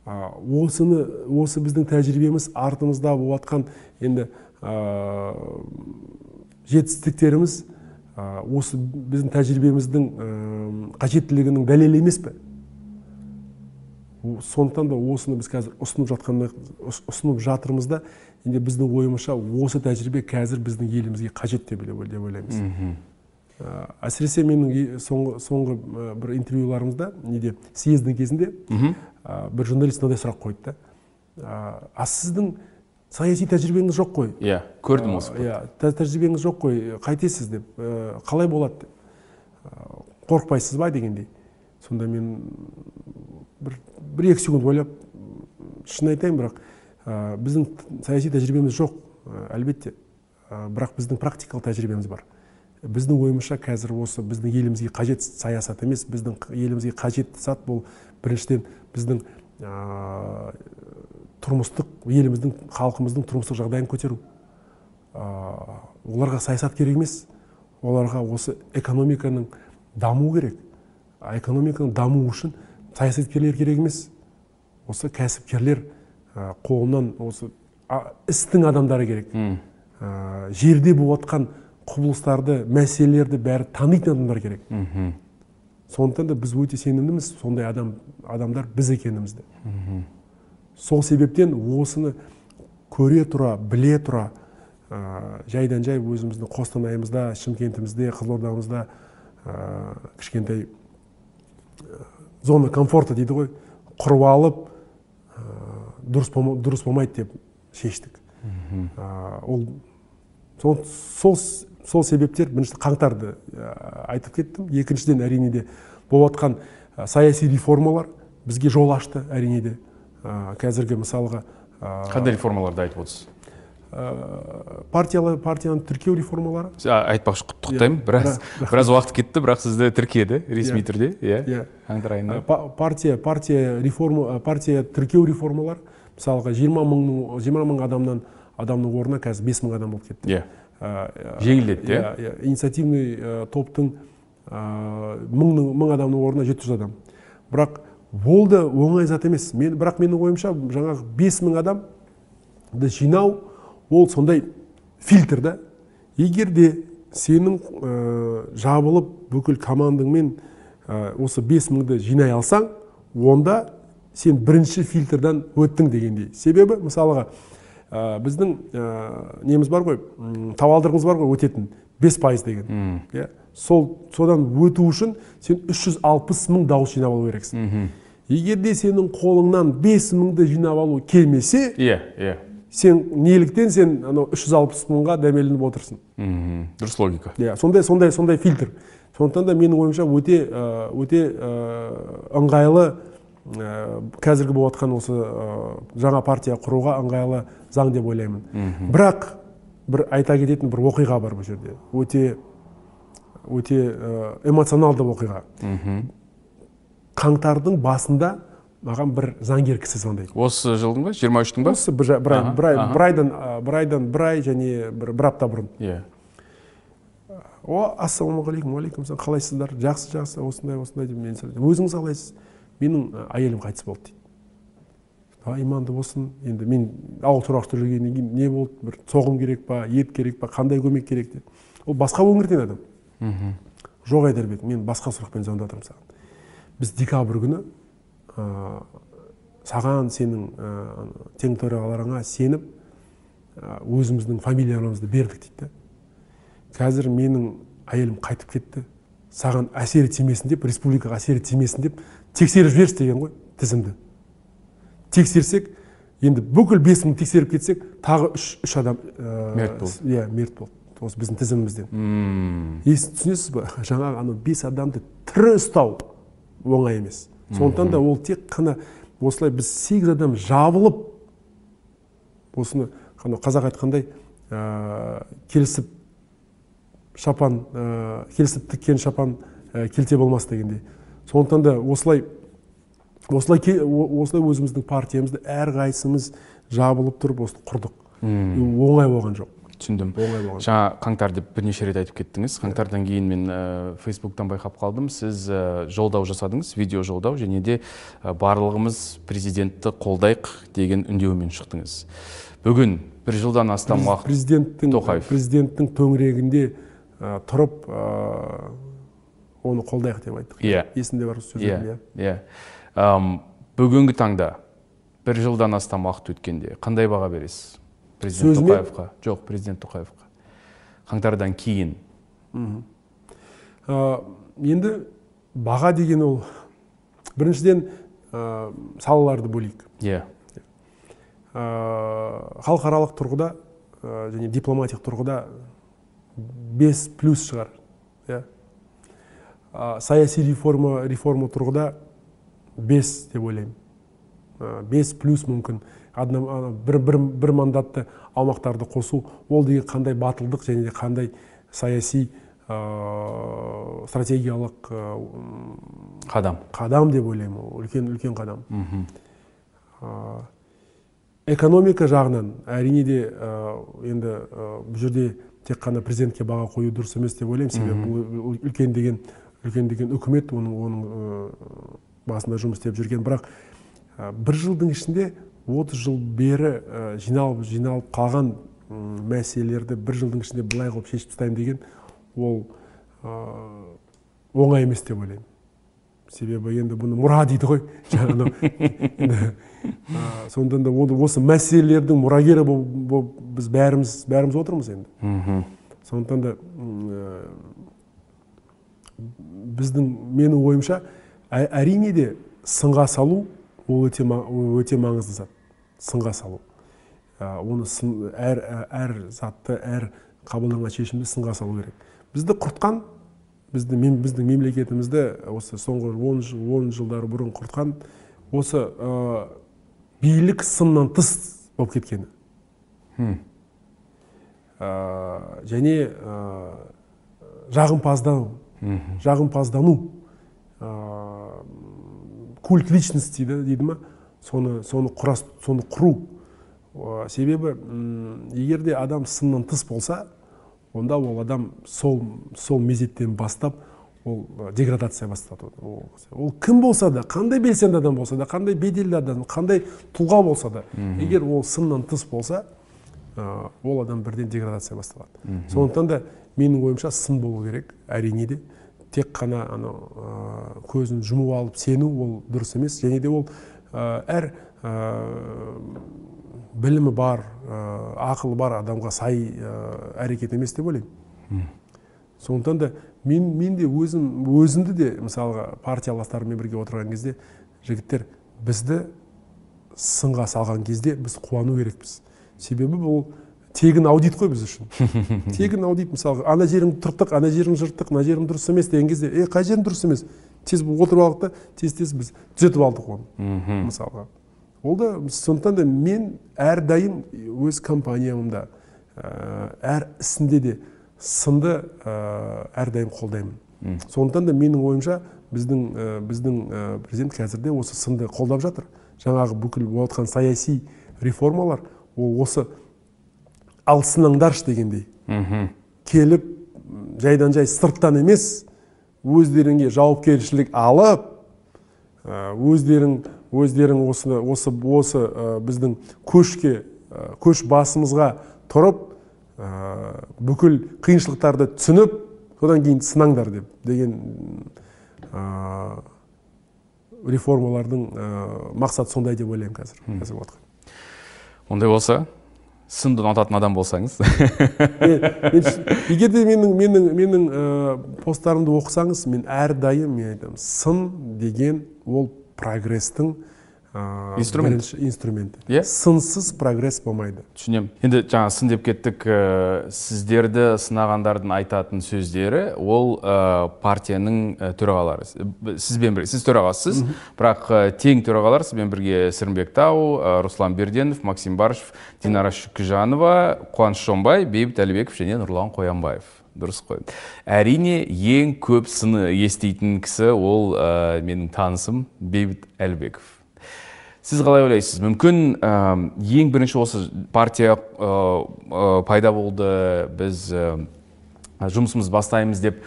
Осыны осы біздің тәжірибеміз артымызда болып жатқан енді жетістіктеріміз осы біздің тәжірибеміздің қажеттілігінің дәлелі емес пе? Сондықтан да осыны біз қазір ұсынып жатқан ұсынып жатырмыз да енді біздің ойымызша осы тәжірибе қазір біздің елімізге қажет деп ойлаймыз. Әсіресе менің соңғы, соңғы бір интервьюларымызда неде съездің кезінде бір журналист мынандай сұрақ қойды да. А сіздің саяси тәжірибеңіз жоқ қой. Иә көрдім осы иә тәжірибеңіз жоқ қой қайтесіз деп. Қалай болады? Деп қорықпайсыз ба дегендей. Сонда мен бір бір екі секунд ойлап шын айтайын бірақ біздің саяси тәжірибеміз жоқ әлбетте. Бірақ біздің практикалық тәжірибеміз бар. Біздің ойымызша қазір осы біздің елімізге қажет саясат емес біздің елімізге қажетті зат бұл. Біріншіден біздің тұрмыстық еліміздің халқымыздың тұрмыстық жағдайын көтеру. Оларға саясат керек емес. Оларға осы экономиканың даму керек. Экономиканың дамуы үшін саясаткерлер керек емес. Осы кәсіпкерлер қолынан осы істің адамдары керек. Жерде болып жатқан құбылыстарды мәселелерді бәрі танитын адамдар керек. Сондықтан да біз өте сенімдіміз сондай адам адамдар біз екенімізді. Сол себептен осыны көре тұра біле тұра ә, жайдан жай өзіміздің қостанайымызда шымкентімізде қызылордамызда ә, кішкентай зона комфорта дейді ғой құрып алып ә, дұрыс, дұрыс болмайды деп шештік. Ол сол, сол, сол себептер бірінші қаңтарды айтып кеттім. Екіншіден әрине де болып жатқан саяси реформалар бізге жол ашты әрине де. Қазіргі мысалға қандай реформаларды айтып отырсыз? партиялы партияны тіркеу реформалары. Айтпақшы құттықтаймын. Біраз біраз уақыт кетті бірақ сізді тіркеді ресми түрде. Иә. Иә. Қаңтар айында. Партия партия реформа партия тіркеу реформалары мысалға жиырма мың жиырма мың адамнан адамның орнына қазір бес мың адам болып кетті. Иә. Жеңілдетті иә? иә инициативный топтың мың мың адамның орнына жеті жүз адам. Бірақ ол да оңай зат емес. Мен бірақ менің ойымша жаңағы бес мың адамды жинау ол сондай фильтр да. Егер де сенің ә, жабылып бүкіл командаңмен ә, осы бес мыңды жинай алсаң онда сен бірінші фильтрдан өттің дегендей. Себебі мысалға ә, біздің ә, неміз бар ғой табалдырығымыз бар ғой өтетін. Бес пайыз деген. Иә. Сол содан өту үшін сен 360 мың дауыс жинап алу керексің. Егер де сенің қолыңнан бес мыңды жинап алу келмесе иә иә. сен неліктен сен анау үш жүз алпыс мыңға дәмеленіп отырсың. Мхм дұрыс логика. Иә сондай сондай сондай фильтр. Сондықтан да менің ойымша өте өте ыңғайлы қазіргі болып жатқан осы жаңа партия құруға ыңғайлы заң деп ойлаймын. Бірақ бір айта кететін бір оқиға бар бұл жерде. Өте өте эмоционалды оқиға. Қаңтардың басында маған бір заңгер кісі звондайды. Осы жылдың ба? жиырма үштің ба? Осы бір, бір, бір, бір айдан бір айдан бір ай және бір, бір апта бұрын. Иә. О ассалаумағалейкум уағалейкум ассалам қалайсыздар? Жақсы жақсы. Осындай осындай деп мен өзіңіз қалайсыз? Менің әйелім қайтыс болды дейді. Иманды болсын. Енді мен ауыл тұрақта жүргеннен кейін не болды? Бір соғым керек па ет керек па қандай көмек керек деп. Ол басқа өңірден адам. Жоқ айдарбек мен басқа сұрақпен звондап жатырмын саған. Біз декабрь күні ә, саған сенің ә, тең төрағаларыңа сеніп ә, өзіміздің фамилиямызды бердік дейді қазір менің әйелім қайтып кетті. Саған әсері тимесін деп республикаға әсері тимесін деп тексеріп жіберші деген ғой тізімді. Тексерсек енді бүкіл бес мың тексеріп кетсек тағы үш үш адам мерт болды. иә мерт болды. Осы біздің тізімімізден. Түсінесіз ба жаңағы анау бес адамды тірі ұстау. Оңай емес. Сондықтан да ол тек қана осылай біз сегіз адам жабылып осыны қазақ айтқандай ә, келісіп шапан ә, келісіп тіккен шапан ә, келте болмас дегендей. Сондықтан да осылай осылай осылай өзіміздің партиямызды әрқайсымыз жабылып тұрып осы құрдық. Оңай болған жоқ. Түсіндім. Оңай болған. Жаңа қаңтар деп бірнеше рет айтып кеттіңіз. Қаңтардан кейін мен ә, фейсбуктан байқап қалдым. Сіз ә, жолдау жасадыңыз видео жолдау және де ә, барлығымыз президентті қолдайық деген үндеумен шықтыңыз. Бүгін бір жылдан астам уақыт президенттің тоқаев. президенттің төңірегінде ә, тұрып ә, оны қолдайық деп айттық. Иә. Есімде бар сөздерім иә иә. бүгінгі таңда бір жылдан астам уақыт өткенде қандай баға бересіз? Президент тоқаевқа. Жоқ президент тоқаевқа. Қаңтардан кейін. Ә, енді баға деген ол. Біріншіден ә, салаларды бөлейік. Иә. Yeah. халықаралық тұрғыда ә, және дипломатиялық тұрғыда бес плюс шығар иә. Саяси реформа реформа тұрғыда бес деп ойлаймын. Бес плюс мүмкін. Бір, бір, бір мандатты аумақтарды қосу ол деген қандай батылдық және де қандай саяси ә, стратегиялық ә, қадам. қадам деп ойлаймын ол үлкен үлкен қадам. Ә, экономика жағынан әрине де ә, енді ә, бұл жерде тек қана президентке баға қою дұрыс емес деп ойлаймын. Себебі бұл үлкен деген үлкен деген үкімет оның оның басында жұмыс істеп жүрген. Бірақ бір жылдың ішінде 30 жыл бері жиналып жиналып қалған мәселелерді бір жылдың ішінде былай қылып шешіп тастаймын деген ол оңай емес деп ойлаймын. Себебі енді бұны мұра дейді ғой. Жаңағы сондықтан да осы мәселелердің мұрагері болып біз бәріміз бәріміз отырмыз енді. Сондықтан да біздің менің ойымша әрине де сынға салу ол өте, өте маңызды зат. Сынға салу. Оны сын, әр, әр затты әр қабылданған шешімді сынға салу керек. Бізді құртқан бізді, біздің мемлекетімізді осы соңғы он, он жылдар бұрын құртқан осы билік сыннан тыс болып кеткені. Ә, және ә, жағымпаздану жағымпаздану ә, культ личность дейді дейді ма? Соны соны құрас соны құру. Себебі егер де адам сыннан тыс болса онда ол адам сол сол мезеттен бастап ол деградация бастады. Ол кім болса да қандай белсенді адам болса да қандай беделді адам қандай тұлға болса да егер ол сыннан тыс болса ол адам бірден деградация басталады. Сондықтан да менің ойымша сын болу керек әрине де. Тек қана анау көзін жұмып алып сену ол дұрыс емес және де ол әр білімі бар ақылы бар адамға сай әрекет емес деп ойлаймын. Сондықтан да мен, мен де өзім өзімді де мысалға партияластарыммен бірге отырған кезде жігіттер бізді сынға салған кезде біз қуану керекпіз. Себебі бұл тегін аудит қой біз үшін. Тегін аудит мысалға ана жеріңді тұрттық ана жерің жырттық мына жерің дұрыс емес деген кезде е қай жерім дұрыс емес? Тез отырып алдық та тез тез біз түзетіп алдық оны мысалға. Ол да сондықтан да мен әрдайым өз компаниямда әр ісінде де сынды әрдайым қолдаймын. Сондықтан да менің ойымша біздің ә, біздің ә, президент қазірде осы сынды қолдап жатыр. Жаңағы бүкіл болып жатқан саяси реформалар ол осы ал сынаңдаршы дегендей келіп жайдан жай сырттан емес өздеріңе жауапкершілік алып өздерің өздерің осы осы осы біздің көшке көш басымызға тұрып бүкіл қиыншылықтарды түсініп содан кейін сынаңдар деп деген реформалардың мақсаты сондай деп ойлаймын қазір қазіргі уақытта ондай болса сынды ұнататын адам болсаңыз. Егер де менің менің менің посттарымды оқысаңыз мен әрдайым мен айтамын сын деген ол прогрестің инструмент. бірінші инструмент иә сынсыз прогресс болмайды түсінемін. Енді жаңа сын деп кеттік ә, сіздерді сынағандардың айтатын сөздері ол ә, партияның ә, төрағалары. Сізбен бірге. Сіз төрағасысыз бірақ ә, тең төрағалар сізбен бірге сырымбек тау ә, руслан берденов максим барышев динара шүкіжанова қуаныш шонбай бейбіт әлібеков және нұрлан қоянбаев. Дұрыс қой. Әрине ең көп сыны естейтін кісі ол ә, менің танысым бейбіт әлібеков. Сіз қалай ойлайсыз? Мүмкін ә, ең бірінші осы партия ә, пайда болды біз ә, жұмысымыз бастаймыз деп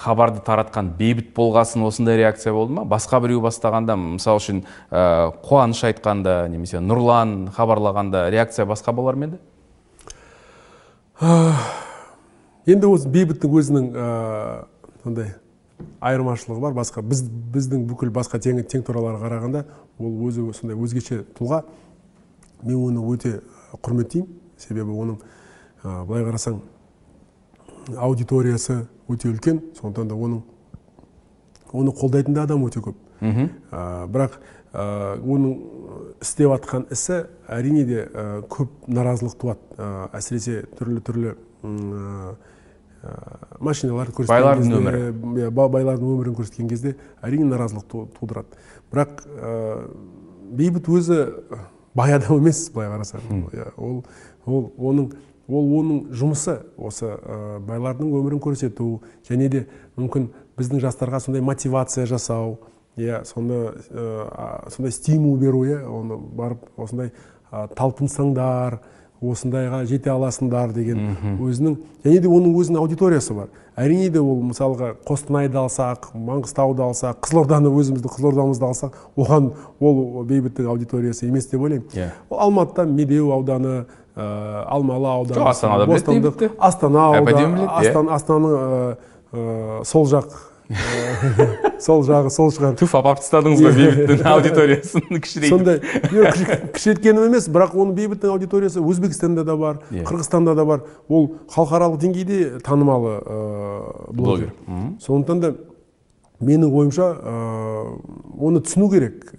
хабарды таратқан бейбіт болғасын осындай реакция болды ма? Басқа біреу бастағанда мысалы үшін ә, қуаныш айтқанда немесе нұрлан хабарлағанда реакция басқа болар ма еді? Енді осы бейбіттің өзінің сондай айырмашылығы бар. Басқа біз біздің бүкіл басқа тең, тең тураларға қарағанда ол өзі сондай өзгеше тұлға. Мен оны өте құрметтеймін. Себебі оның ә, былай қарасаң аудиториясы өте үлкен. Сондықтан да оның оны қолдайтын да адам өте көп. Ә, бірақ ә, оның істеп жатқан ісі әрине де ә, көп наразылық туады. Ә, әсіресе түрлі түрлі машиналарды көрсеткен байлардың өмірі. байлардың өмірін көрсеткен кезде әрине наразылық тудырады. Бірақ бейбіт өзі бай адам емес былай қарасаң. Ол ол оның ол оның жұмысы осы байлардың өмірін көрсету және де мүмкін біздің жастарға сондай мотивация жасау иә сонда сондай стимул беру иә оны барып осындай талпынсаңдар осындайға жете аласыңдар деген өзінің және де оның өзінің аудиториясы бар. Әрине де ол мысалға қостанайды алсақ маңғыстауды алсақ қызылорданы өзіміздің қызылордамызды алсақ оған ол бейбіттің аудиториясы емес деп ойлаймын. Иә. Ол алматыда медеу ауданы ә, алмалы ауданы астанада астана ауданы астананың сол жақ сол жағы сол шығар. Туф апарып тастадыңыз ғой бейбіттің аудиториясын кішірейтіп сондай. Кішірейткенім емес бірақ оның бейбіттің аудиториясы өзбекстанда да бар қырғызстанда да бар. Ол халықаралық деңгейде танымалы блогер. Сондықтан да менің ойымша оны түсіну керек.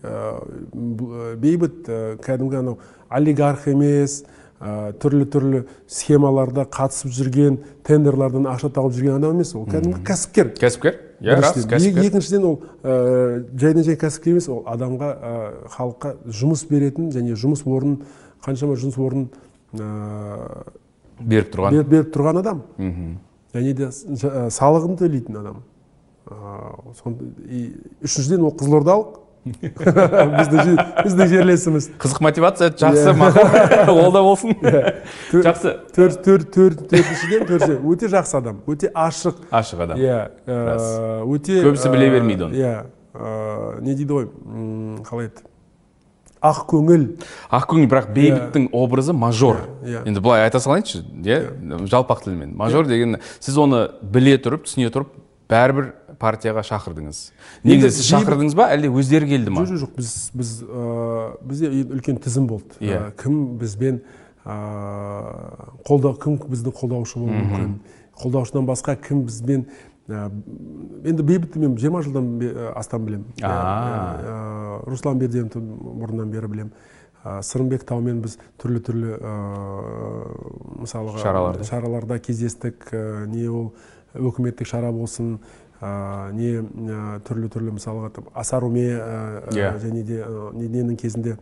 Бейбіт кәдімгі анау олигарх емес түрлі түрлі схемаларда қатысып жүрген тендерлардан ақша тауып жүрген адам емес. Ол кәдімгі кәсіпкер. Кәсіпкер? Иә рас кәсіпкер. екіншіден ол жайдан жай кәсіпкер емес ол адамға халыққа жұмыс беретін және жұмыс орнын қаншама жұмыс орнын беріп тұрған. беріп тұрған адам. Және де салығын төлейтін адам. Үшіншіден ол қызылордалық біздің жерлесіміз. Қызық мотивация жақсы мақұл ол да болсын. Жақсы. төрт төрт төртіншіден төртінші. Өте жақсы адам өте ашық. Ашық адам. Иә өте көбісі біле бермейді оны. иә. Не дейді ғой қалай еді? Ақ көңіл. Ақ көңіл бірақ бейбіттің образы мажор. Енді былай айта салайыншы иә? Жалпақ тілмен. Мажор деген сіз оны біле тұрып түсіне тұрып бәрібір партияға шақырдыңыз. Негізі сіз шақырдыңыз ба әлде өздері келді ма? Жоқ жоқ біз біз бізде үлкен тізім болды. Иә. Кім бізбен қолдау кім біздің қолдаушы болуы мүмкін? Қолдаушыдан басқа кім бізбен енді бейбітті мен жиырма жылдан астам білемін руслан берденовті бұрыннан бері білемін сырымбек таумен біз түрлі түрлі мысалға шараларда шараларда кездестік не ол өкіметтік шара болсын не түрлі түрлі мысалға асаруме және де ненің кезінде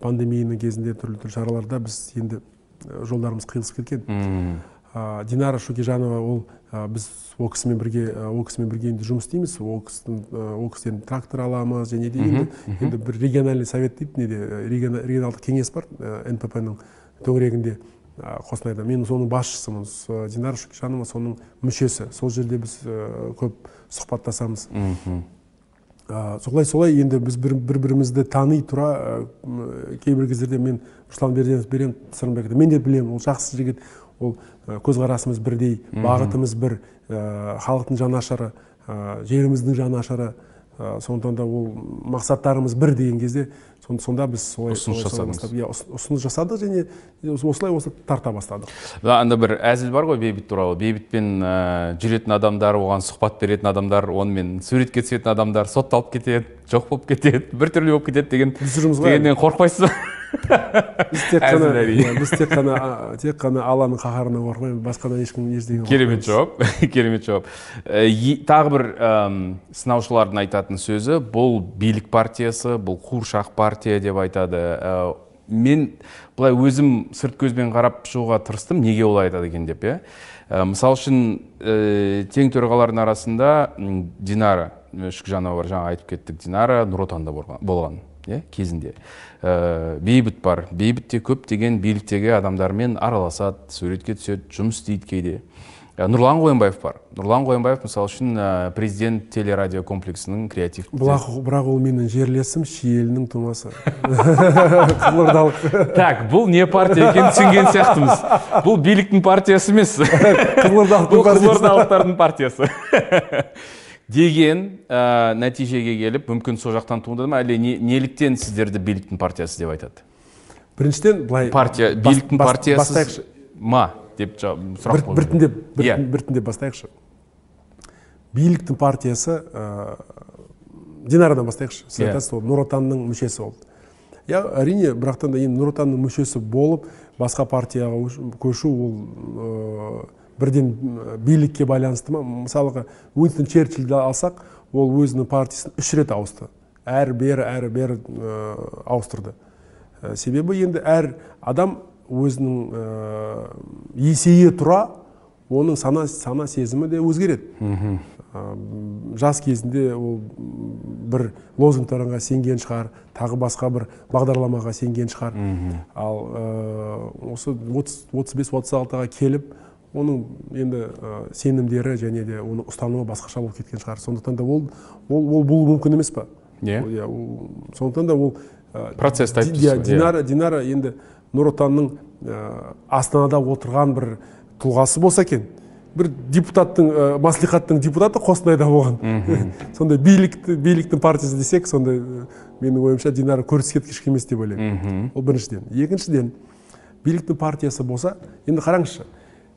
пандемияның кезінде түрлі түрлі шараларда біз енді жолдарымыз қиылысып кеткен. Динара шукижанова ол біз ол кісімен бірге ол кісімен бірге енді жұмыс істейміз. Ол кісінің ол кісіден трактор аламыз және де енді енді бір региональный совет дейді неде регионалдық кеңес бар нпп ның төңірегінде. Қостанайда мен соның басшысымын динара шүкежанова соның мүшесі. Сол жерде біз көп сұхбаттасамыз. Солай солай. Енді біз бір, бірімізді тани тұра кейбір кездерде мен руслан берденов берем сырымбекті мен де білемін ол жақсы жігіт. Ол көзқарасымыз бірдей бағытымыз бір халықтың жанашыры жеріміздің жанашыры сондықтан да ол мақсаттарымыз бір деген кезде сонда біз солай ұсыныс жасадыңыз. иә ұсыныс жасадық және осылай осы тарта бастадық. Анда бір әзіл бар ғой бейбіт туралы. Бейбітпен жүретін адамдар оған сұхбат беретін адамдар онымен суретке түсетін адамдар сотталып кетеді. Жоқ болып кетеді біртүрлі болып кетеді деген дегеннен қорықпайсыз ба? Біз тек қана біз тек қана тек қана алланың қаһарынан қорқымаймыз басқадан ешкім ештеңе керемет жауап керемет жауап. Тағы бір сынаушылардың айтатын сөзі бұл билік партиясы бұл қуыршақ партия деп айтады. Мен былай өзім сырт көзбен қарап шығуға тырыстым неге олай айтады екен деп иә? Мысалы үшін тең төрағалардың арасында динара шүкжанова бар. жаңа айтып кеттік динара нұр отанда болған иә кезінде. Ә, бейбіт бар. Бейбіт те көптеген биліктегі адамдармен араласады суретке түседі жұмыс істейді кейде. Ә, нұрлан қоянбаев бар. Нұрлан қоянбаев мысалы үшін ә, президент телерадио комплексінің креатив бірақ, бірақ ол менің жерлесім шиелінің тумасы. Қызылордалық. Так бұл не партия екенін түсінген сияқтымыз. Бұл биліктің партиясы емес. Қызылордалықтардың партиясы. Деген ә, нәтижеге келіп мүмкін сол жақтан туындады ма? Әлде не, неліктен сіздерді биліктің партиясы деп айтады? Біріншіден былай партия биліктің партиясы ма? Деп сұрақ бір, біртіндеп yeah. Иә. біртіндеп бастайықшы. Биліктің партиясы ә, динарадан бастайықшы. Сіз yeah. Айтасыз ол нұр отанның мүшесі болды. Иә әрине бірақтан да енді нұр отанның мүшесі болып басқа партияға көшу ол бірден билікке байланысты ма? Мысалға уинстон черчилльді алсақ ол өзінің партиясын үш рет ауысты. Әрі бері әрі бері ауыстырды. Себебі енді әр адам өзінің есейе тұра оның сана, сана сезімі де өзгереді. Жас кезінде ол бір лозунгтарға сенген шығар тағы басқа бір бағдарламаға сенген шығар. Ал осы 35-36-ға келіп оның енді сенімдері және де оның ұстанымы басқаша болып кеткен шығар. Сондықтан да ол ол ол болуы мүмкін емес па иә. Иә сондықтан да ол процессті айтып иә динара динара енді нұр отанның астанада отырған бір тұлғасы болса екен. Бір депутаттың ә, маслихаттың депутаты қостанайда болған. Сондай билікті биліктің партиясы десек сондай менің ойымша динара кішкі емес деп ойлаймын. Ол біріншіден. Екіншіден биліктің партиясы болса енді қараңызшы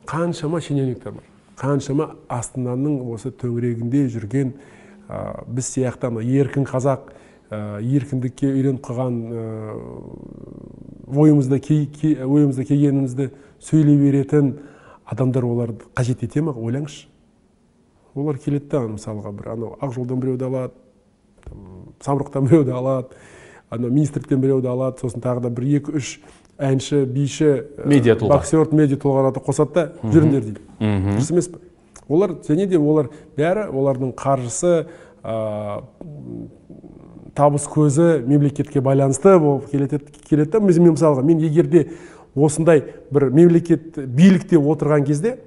қаншама шенеуніктер бар. Қаншама астананың осы төңірегінде жүрген ә, біз сияқты еркін қазақ ә, еркіндікке үйреніп қалған ә, ойымызда ойымызда келгенімізді сөйлей беретін адамдар оларды қажет ете ма? Ойлаңызшы. Олар келеді да мысалға бір анау ақ жолдан біреуді алады самұрықтан біреуді алады анау министрліктен біреуді алады сосын тағы да бір екі үш әнші биші медиа тұлға. боксер медиа тұлғаларды қосады да жүріңдер дейді. Дұрыс емес пе? Олар және де олар бәрі олардың қаржысы ә, табыс көзі мемлекетке байланысты болып келеді келеді да. Мен мысалға мен егер де осындай бір мемлекет билікте отырған кезде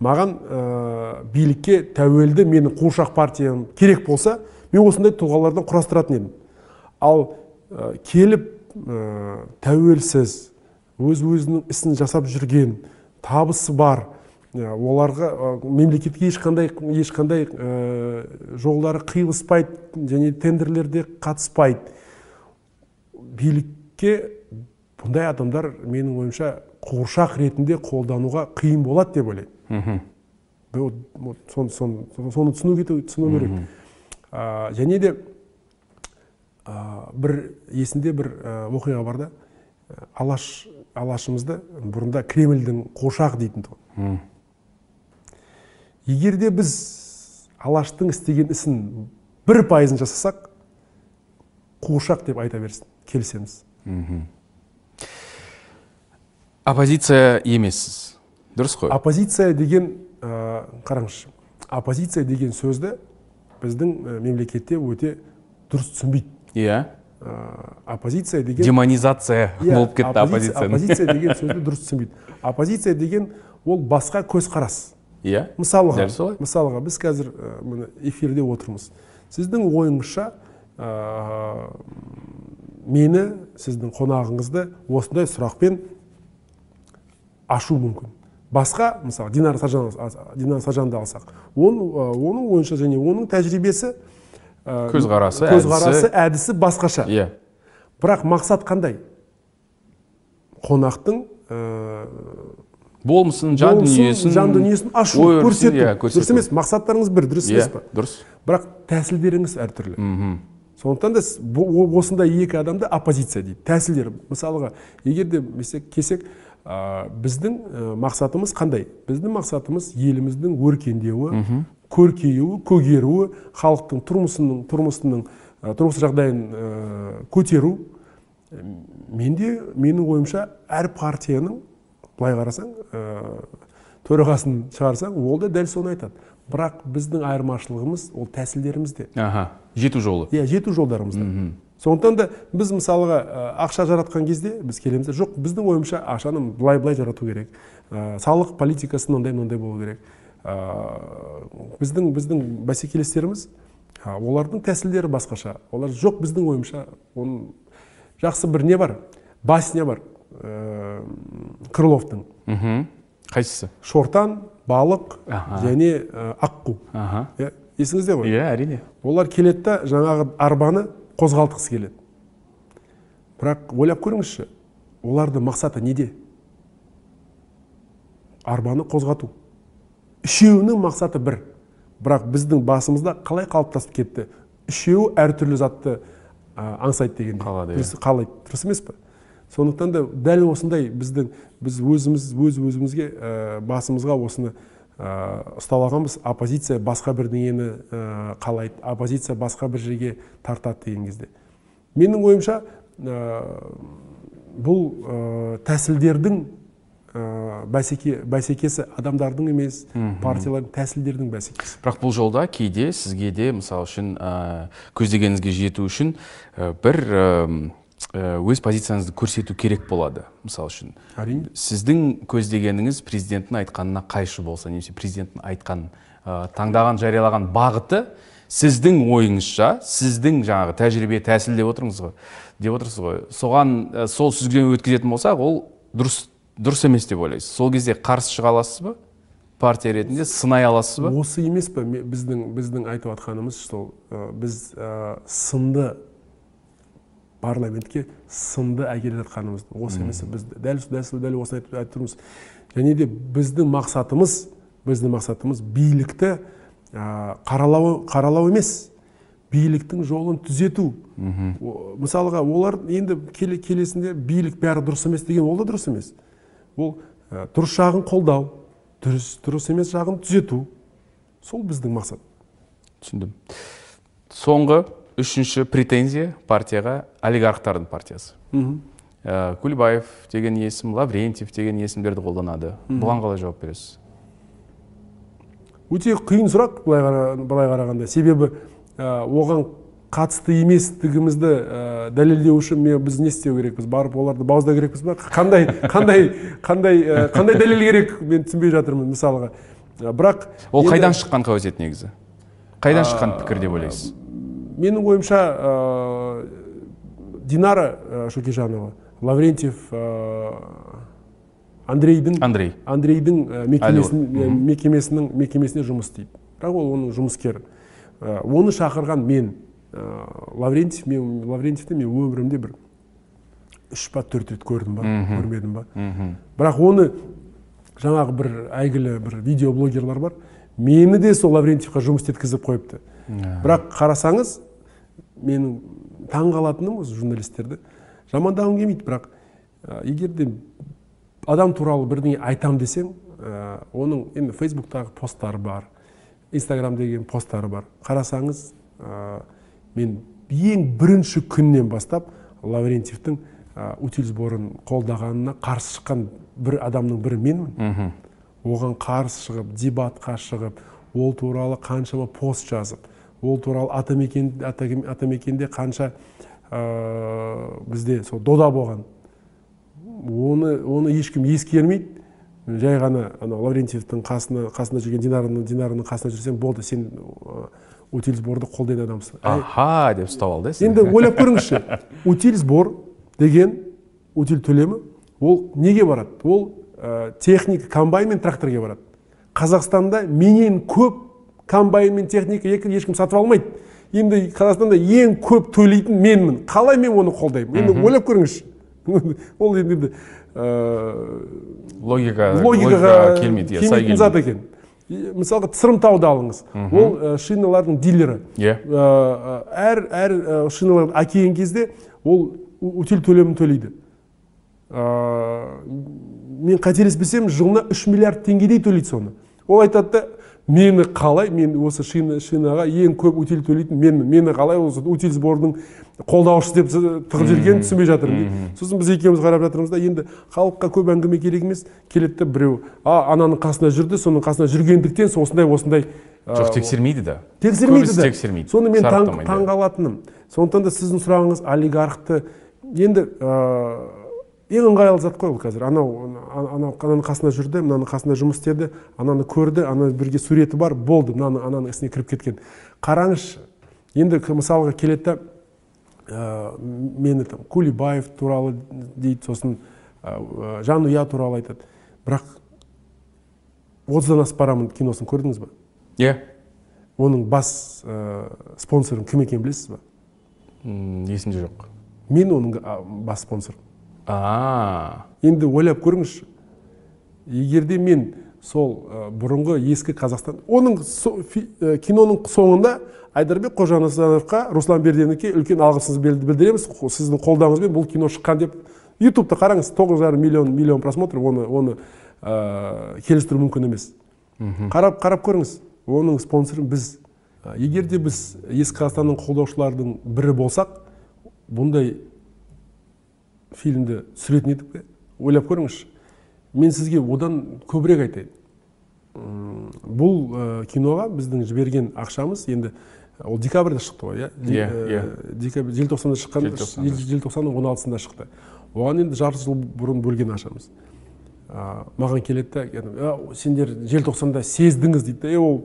маған ә, билікке тәуелді менің қуыршақ партиям керек болса мен осындай тұлғалардан құрастыратын едім. Ал ә, келіп ә, тәуелсіз өз өзінің ісін жасап жүрген табысы бар. Оларға мемлекетке ешқандай ешқандай жолдары қиылыспайды және тендерлерде қатыспайды. Билікке бұндай адамдар менің ойымша қуыршақ ретінде қолдануға қиын болады деп ойлаймын. Соны, соны, соны түсіну, түсіну керек. Және де бір есінде бір оқиға бар да. Алаш алашымызды бұрында кремльдің қошақ дейтін тұғын. Егер де біз алаштың істеген ісін бір пайызын жасасақ қуыршақ деп айта берсін келісеміз. Оппозиция емессіз. Дұрыс қой. Оппозиция деген ә, қараңызшы оппозиция деген сөзді біздің мемлекетте өте дұрыс түсінбейді. Иә. Оппозиция деген демонизация. Иә, болып кетті оппозицияны оппозиция. деген сөзді дұрыс түсінбейді. Оппозиция деген ол басқа көзқарас. Иә мысалға дәл солай. мысалға біз қазір міне эфирде отырмыз. Сіздің ойыңызша мені сіздің қонағыңызды осындай сұрақпен ашу мүмкін. Басқа мысалы динара саржан динара саржанды алсақ оның, оның ойынша және оның тәжірибесі көзқарасы көзқарасы әдісі. басқаша. Иә. Бірақ мақсат қандай? Қонақтың болмысын жан дүниесін жан дүниесін ашу көрсету. Иә, дұрыс емес мақсаттарыңыз бір дұрыс емес па? дұрыс. Бірақ тәсілдеріңіз әртүрлі. Сондықтан да осындай екі адамды оппозиция дейді. Тәсілдер. Мысалға егер де келсек біздің мақсатымыз қандай? Біздің мақсатымыз еліміздің өркендеуі көркеюі көгеруі халықтың тұрмысының тұрмысының тұрмыс жағдайын көтеру. Менде менің ойымша әр партияның былай қарасаң төрағасын шығарсаң ол да дәл соны айтады. Бірақ біздің айырмашылығымыз ол тәсілдерімізде. Аха жету жолы. Иә жету жолдарымызда. Сондықтан да біз мысалға ақша жаратқан кезде біз келеміз де жоқ біздің ойымша ақшаны былай былай жарату керек. Салық политикасы мынандай мынандай болу керек. Біздің біздің бәсекелестеріміз олардың тәсілдері басқаша. Олар жоқ біздің ойымша оның жақсы бір не бар? Басня бар крыловтың. Қайсысы? Шортан балық және аққу. Иә есіңізде ғой? Иә әрине. Олар келеді да жаңағы арбаны қозғалтқысы келеді. Бірақ ойлап көріңізші олардың мақсаты неде? Арбаны қозғату. Үшеуінің мақсаты бір. Бірақ біздің басымызда қалай қалыптасып кетті? Үшеуі әртүрлі затты аңсайды дегендей. Қалады иә. Қалайды дұрыс емес па сондықтан да дәл осындай біздің біз өзіміз өз өзімізге ә, басымызға осыны ә, ұстап алғанбыз. Оппозиция басқа бірдеңені ә, қалайды оппозиция басқа бір жерге тартады деген кезде. Менің ойымша ә, бұл ә, тәсілдердің ә, бәсеке бәсекесі адамдардың емес партиялардың тәсілдердің бәсекесі. Бірақ бұл жолда кейде сізге де мысалы үшін ә, көздегеніңізге жету үшін ә, бір өз позицияңызды көрсету керек болады мысалы үшін. Әрине. Сіздің көздегеніңіз президенттің айтқанына қайшы болса немесе президенттің айтқан ә, таңдаған жариялаған бағыты сіздің ойыңызша сіздің жаңағы тәжірибе тәсіл деп отырмыз ғой деп отырсыз ғой. Соған ә, сол сүзгіден өткізетін болсақ ол дұрыс дұрыс емес деп ойлайсыз. Сол кезде қарсы шыға аласыз ба? Партия ретінде сынай аласыз ба? Осы емес па біздің біздің айтып жатқанымыз сол ә, біз ә, сынды парламентке сынды әкеліп жатқанымыз. Осы емес біз дәл дәл дәл осыны айтып, айтып тұрмыз. Және де біздің мақсатымыз біздің мақсатымыз билікті ә, қаралау қаралау емес. Биліктің жолын түзету. Мысалға олар енді келе, келесінде билік бәрі дұрыс емес деген ол да дұрыс емес. Ол ә, дұрыс жағын қолдау дұрыс дұрыс емес жағын түзету. Сол біздің мақсат. Түсіндім. Соңғы үшінші претензия партияға олигархтардың партиясы. Ә, кулибаев деген есім лаврентьев деген есімдерді қолданады. Бұған қалай жауап бересіз? Өте қиын сұрақ былай, қара, қарағанда. Себебі ә, оған қатысты еместігімізді ә, дәлелдеу үшін мен біз не істеу керекпіз? Барып оларды бауыздау керекпіз ба? Қандай қандай қандай ә, қандай дәлел керек мен түсінбей жатырмын мысалға? Ә, бірақ ол енді... қайдан шыққан қауесет негізі? Қайдан шыққан пікір деп ойлайсыз? менің ойымша ә, динара ә, шөкежанова лаврентьев ә, андрейдің андрей. Андрейдің мекемесін, мекемесінің мекемесіне жұмыс істейді. Бірақ ол оның жұмыскері. Оны шақырған мен. Лаврентьев мен лаврентьевті мен өмірімде бір үш па төрт рет көрдім ба көрмедім ба. Бірақ оны жаңағы бір әйгілі бір видеоблогерлар бар. Мені де сол лаврентьевқа жұмыс істеткізіп қойыпты. Бірақ қарасаңыз менің таң қалатыным осы журналистерді жамандағым келмейді. Бірақ егер де адам туралы бірдеңе айтам десең ә, оның енді фейсбуктағы посттары бар инстаграм деген посттары бар. Қарасаңыз ә, мен ең бірінші күннен бастап лаврентьевтің ә, утиль сборын қолдағанына қарсы шыққан бір адамның бірі менмін. Оған қарсы шығып дебатқа шығып ол туралы қаншама пост жазып ол туралы атамекен атамекенде қанша бізде сол дода болған. Оны оны ешкім ескермейді. Жай ғана анау лаврентьевтің қасына қасында жүрген динараның динараның қасында жүрсең болды сен утиль сборды қолдайтын адамсың аха деп ұстап алды енді ойлап көріңізші утиль сбор деген утиль төлемі ол неге барады ол ә, техника комбайн мен тракторға барады қазақстанда менен көп комбайн мен техника ешкім сатып алмайды енді қазақстанда ең көп төлейтін менмін қалай мен оны қолдаймын енді ойлап көріңізші ол енді логика логикаға келмейді келмейтін зат екен мысалға сырымтауды алыңыз. Ол шиналардың дилері. Иә. Әр әр шиналарды әкелген кезде ол утиль төлемін төлейді. Мен қателеспесем жылына үш миллиард теңгедей төлейді соны. Ол айтады да мені қалай мен осы шина шинаға ең көп утиль төлейтін менмін. Мені қалай осы утиль сбордың қолдаушысы деп тығып жүргенін түсінбей жатырмын. Сосын біз екеуміз қарап жатырмыз да енді халыққа көп әңгіме керек емес келеді да біреу а ананың қасында жүрді соның қасында жүргендіктен осындай осындай жоқ тексермейді да. тексермейді да. тексермейді. Соны мен таң қалатыным. Сондықтан да сіздің сұрағыңыз олигархты енді ең ыңғайлы зат қой ол қазір. Анау анау ананың қасында жүрді мынаның қасында жұмыс істеді ананы көрді ана бірге суреті бар болды мынаны ананың ісіне кіріп кеткен. Қараңызшы енді мысалға келеді да ә, мені там кулибаев туралы дейді сосын ә, жанұя туралы айтады. Бірақ отыздан асып барамын киносын көрдіңіз ба? Иә. Оның бас ә, спонсоры кім екенін білесіз ба? Есімде жоқ. Мен оның бас спонсорым. А. Енді ойлап көріңізші. Егерде мен сол бұрынғы ескі қазақстан оның киноның соңында айдарбек қожанасановқа руслан берденовке үлкен алғысымызды білдіреміз. Сіздің қолдауыңызбен бұл кино шыққан деп. Ютубта қараңыз тоғыз жарым миллион миллион просмотр оны оны ә, келістіру мүмкін емес. Қарап қарап көріңіз оның спонсоры біз. Егер де біз ескі қазақстанның қолдаушылардың бірі болсақ бұндай фильмді түсіретін едік пе? Ойлап көріңізші. Мен сізге одан көбірек айтайын. Бұл ә, киноға біздің жіберген ақшамыз енді ол декабрьда шықты ғой иә? Иә иә. желтоқсанда шыққан желтоқсанның он алтысында шықты. Оған енді жарты жыл бұрын бөлген ақшамыз. Маған келеді да сендер желтоқсанда сездіңіз дейді да е ол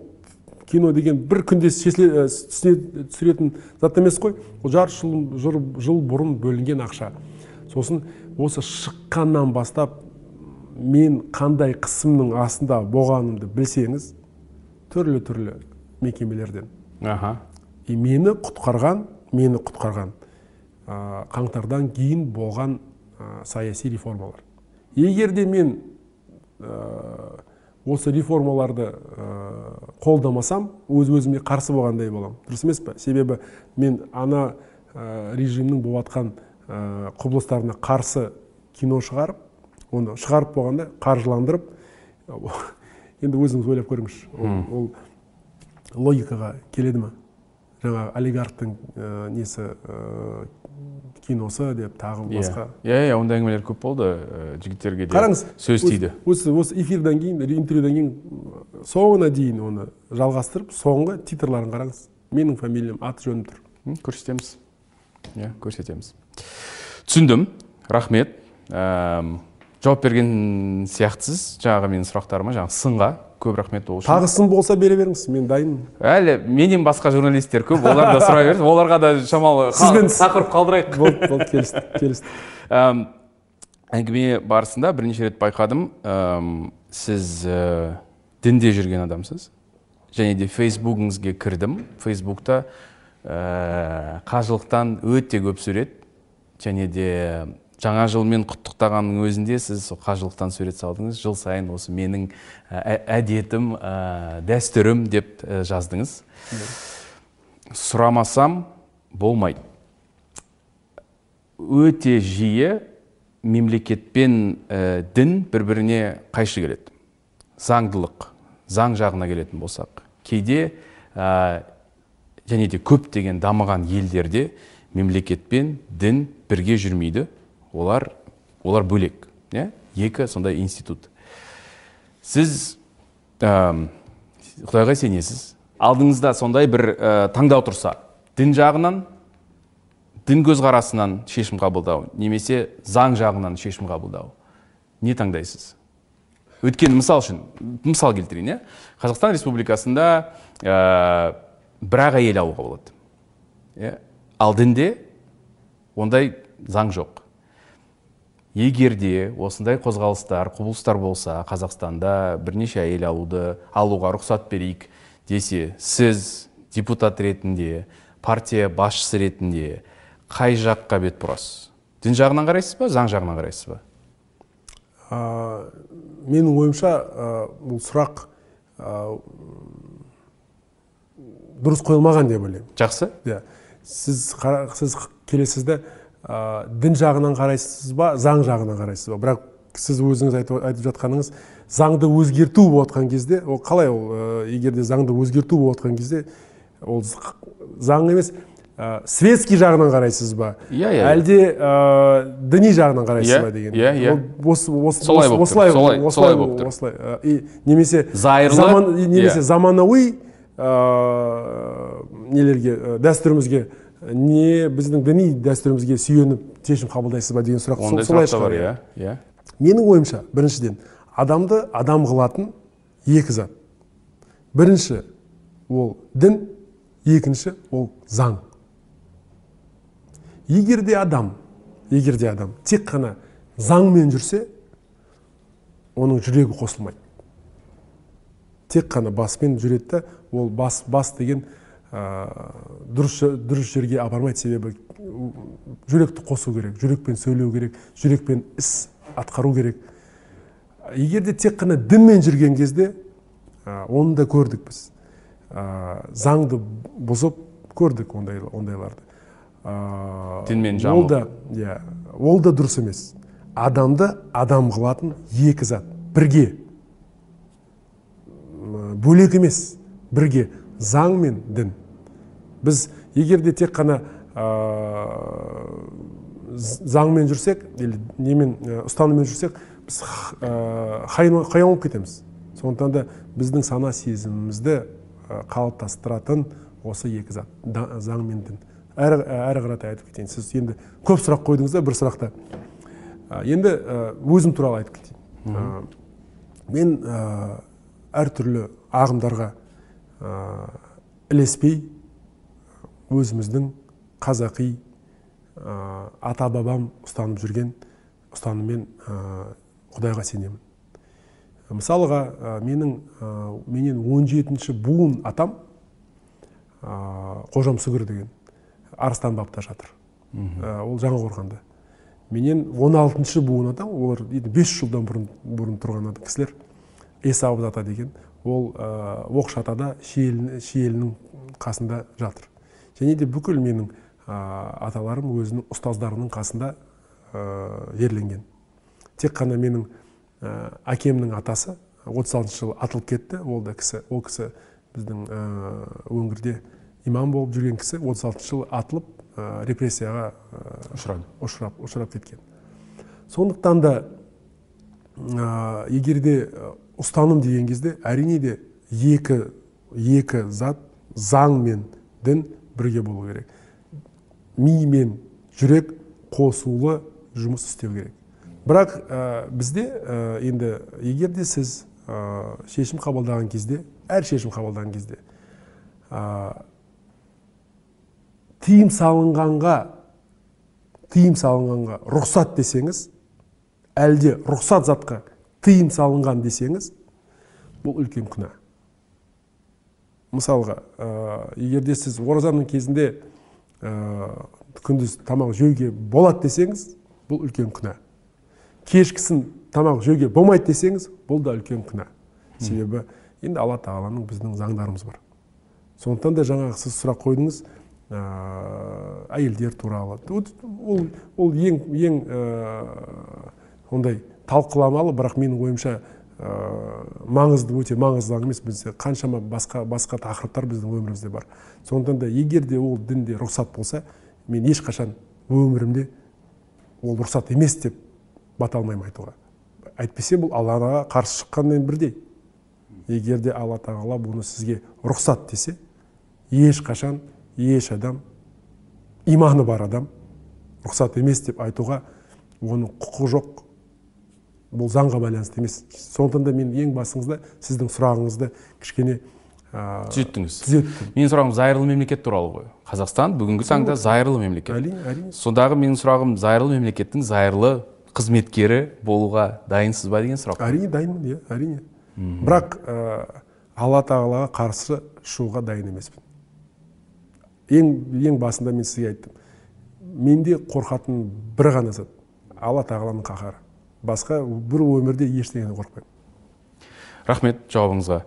кино деген бір күнде түсіретін зат емес қой. Ол жарты жыл, жыл бұрын бөлінген ақша. Сосын осы шыққаннан бастап мен қандай қысымның астында болғанымды білсеңіз түрлі түрлі мекемелерден. Аха. И мені құтқарған мені құтқарған ә, қаңтардан кейін болған ә, саяси реформалар. Егер де мен ә, осы реформаларды ә, қолдамасам өз өзіме қарсы болғандай боламын. Дұрыс емес па себебі мен ана ә, режимнің болып жатқан құбылыстарына қарсы кино шығарып оны шығарып болғанда қаржыландырып енді өзіңіз ойлап көріңізші. Ол, ол логикаға келеді ма жаңағы олигархтың ә, несі ә, киносы деп тағы басқа? Иә иә ондай әңгімелер көп болды ә, жігіттерге де қараңыз сөз тиді. осы осы эфирден кейін интервьюдан кейін соңына дейін оны жалғастырып соңғы титрларын қараңыз. Менің фамилиям аты жөнім тұр. Көрсетеміз. Иә көрсетеміз. Түсіндім. Рахмет. Ә, жауап берген сияқтысыз. Жаңағы менің сұрақтарыма жаңағы сынға көп рахмет ол үшін. Тағы сын болса бере беріңіз мен дайынмын әлі менен басқа журналисттер көп олар да сұрай берсін оларға да шамалы тақырып қалдырайық. Болды болды келістік келістік әңгіме барысында бірнеше рет байқадым. Сіз ә, дінде жүрген адамсыз. Және де фейсбугіңізге кірдім. Фейсбукта ә, қажылықтан өте көп сурет және де жаңа жылмен құттықтағанның өзінде сіз сол қажылықтан сурет салдыңыз. Жыл сайын осы менің әдетім ә, дәстүрім деп жаздыңыз. Сұрамасам болмайды. Өте жиі мемлекет пен ә, дін бір біріне қайшы келеді. Заңдылық заң жағына келетін болсақ кейде ә, және де көптеген дамыған елдерде мемлекет пен дін бірге жүрмейді. Олар олар бөлек иә? Екі сондай институт. Сіз ә, құдайға сенесіз? Алдыңызда сондай бір ә, таңдау тұрса дін жағынан дін көзқарасынан шешім қабылдау немесе заң жағынан шешім қабылдау не таңдайсыз? Өйткені мысал үшін мысал келтірейін иә? Қазақстан республикасында ә, бір ақ әйел алуға болады иә? Ал дінде ондай заң жоқ. Егер де осындай қозғалыстар құбылыстар болса қазақстанда бірнеше әйел алуды алуға рұқсат берейік десе сіз депутат ретінде партия басшысы ретінде қай жаққа бет бұрасыз? Дін жағынан қарайсыз ба заң жағынан қарайсыз ба? Ә, менің ойымша бұл сұрақ дұрыс қойылмаған деп ойлаймын. Жақсы. Иә. Сіз сіз келесіз де ә, дін жағынан қарайсыз ба заң жағынан қарайсыз ба? Бірақ сіз өзіңіз айтып, айтып жатқаныңыз заңды өзгерту болып жатқан кезде ол қалай ол ә, егер де заңды өзгерту болып жатқан кезде ол заң емес ә, светский жағынан қарайсыз ба? Иә иә әлде ә, діни жағынан қарайсыз ба деген? иә иә. Осылай осылай осылай. Осылай немесе зайырлы заман, немесе заманауи нелерге дәстүрімізге не біздің діни дәстүрімізге сүйеніп шешім қабылдайсыз ба деген сұрақ ондай сұрақ бар иә иә. Менің ойымша біріншіден адамды адам қылатын екі зат. Бірінші ол дін екінші ол заң. Егер де адам егер де адам тек қана заңмен жүрсе оның жүрегі қосылмайды. Тек қана баспен жүреді да ол бас бас деген дұрыс дұрыс жерге апармайды себебі жүректі қосу керек жүрекпен сөйлеу керек жүрекпен іс атқару керек. Егер де тек қана дінмен жүрген кезде оны да көрдік біз. Заңды бұзып көрдік ондай, ондайларды. Дінмен ол да иә ол да дұрыс емес. Адамды адам қылатын екі зат. Бірге. Бөлек емес. Бірге. Заң мен дін. Біз егер де тек қана заңмен жүрсек или немен ұстаныммен жүрсек біз қаян болып кетеміз. Сондықтан да біздің сана сезімімізді қалыптастыратын осы екі зат заң мен дін. Әрі, әрі қаратай айтып кетейін. Сіз енді көп сұрақ қойдыңыз да бір сұрақта енді өзім туралы айтып кетейін. Мен әртүрлі ағымдарға ілеспей өзіміздің қазақи ата бабам ұстанып жүрген ұстаныммен құдайға сенемін. Мысалға менің менен 17 буын атам қожам сүгір деген арыстан бапта жатыр. Ол жаңақорғанда менен 16 буын атам олар 5 жылдан бұрын бұрын тұрған кісілер. Есабыз ата деген. Ол оқшатада шиелінің қасында жатыр. Және де бүкіл менің аталарым өзінің ұстаздарының қасында жерленген. Тек қана менің әкемнің атасы 36 жылы атылып кетті. Ол да кісі ол кісі біздің өңірде имам болып жүрген кісі 36 жылы атылып репрессияға ұшырады. ұшырап ұшырап кеткен. Сондықтан да егер де ұстаным деген кезде әрине де екі екі зат заң мен дін бірге болу керек. Ми мен жүрек қосулы жұмыс істеу керек. Бірақ бізде енді егер де сіз шешім қабылдаған кезде әр шешім қабылдаған кезде тыйым салынғанға тыйым салынғанға рұқсат десеңіз әлде рұқсат затқа тыйым салынған десеңіз бұл үлкен күнә. Мысалға егер де сіз оразаның кезінде күндіз тамақ жеуге болады десеңіз бұл үлкен күнә. Кешкісін тамақ жеуге болмайды десеңіз бұл да үлкен күнә. Себебі енді алла тағаланың біздің заңдарымыз бар. Сондықтан да жаңағы сіз сұрақ қойдыңыз әйелдер туралы. Ол, ол ең ең ондай талқыламалы бірақ менің ойымша маңызды өте маңызды емес. Бізде қаншама басқа басқа тақырыптар біздің өмірімізде бар. Сондықтан да егер де ол дінде рұқсат болса мен ешқашан өмірімде ол рұқсат емес деп бата алмаймын айтуға. Әйтпесе бұл аллаға қарсы шыққанмен бірдей. Егер де алла тағала бұны сізге рұқсат десе ешқашан еш адам иманы бар адам рұқсат емес деп айтуға оның құқығы жоқ. Бұл заңға байланысты емес. Сондықтан да мен ең басыңызда сіздің сұрағыңызды кішкене түзеттіңіз. түзеттім. Менің сұрағым зайырлы мемлекет туралы ғой. Қазақстан бүгінгі таңда зайырлы мемлекет. әрине әрине. Сондағы менің сұрағым зайырлы мемлекеттің зайырлы қызметкері болуға дайынсыз ба деген сұрақ. Әрине дайынмын иә әрине. Бірақ алла тағалаға қарсы шығуға дайын емеспін. Ең ең басында мен сізге айттым. Менде қорқатын бір ғана зат. Алла тағаланың қаһары. Басқа бір өмірде ештеңеден қорықпаймын. Рахмет жауабыңызға.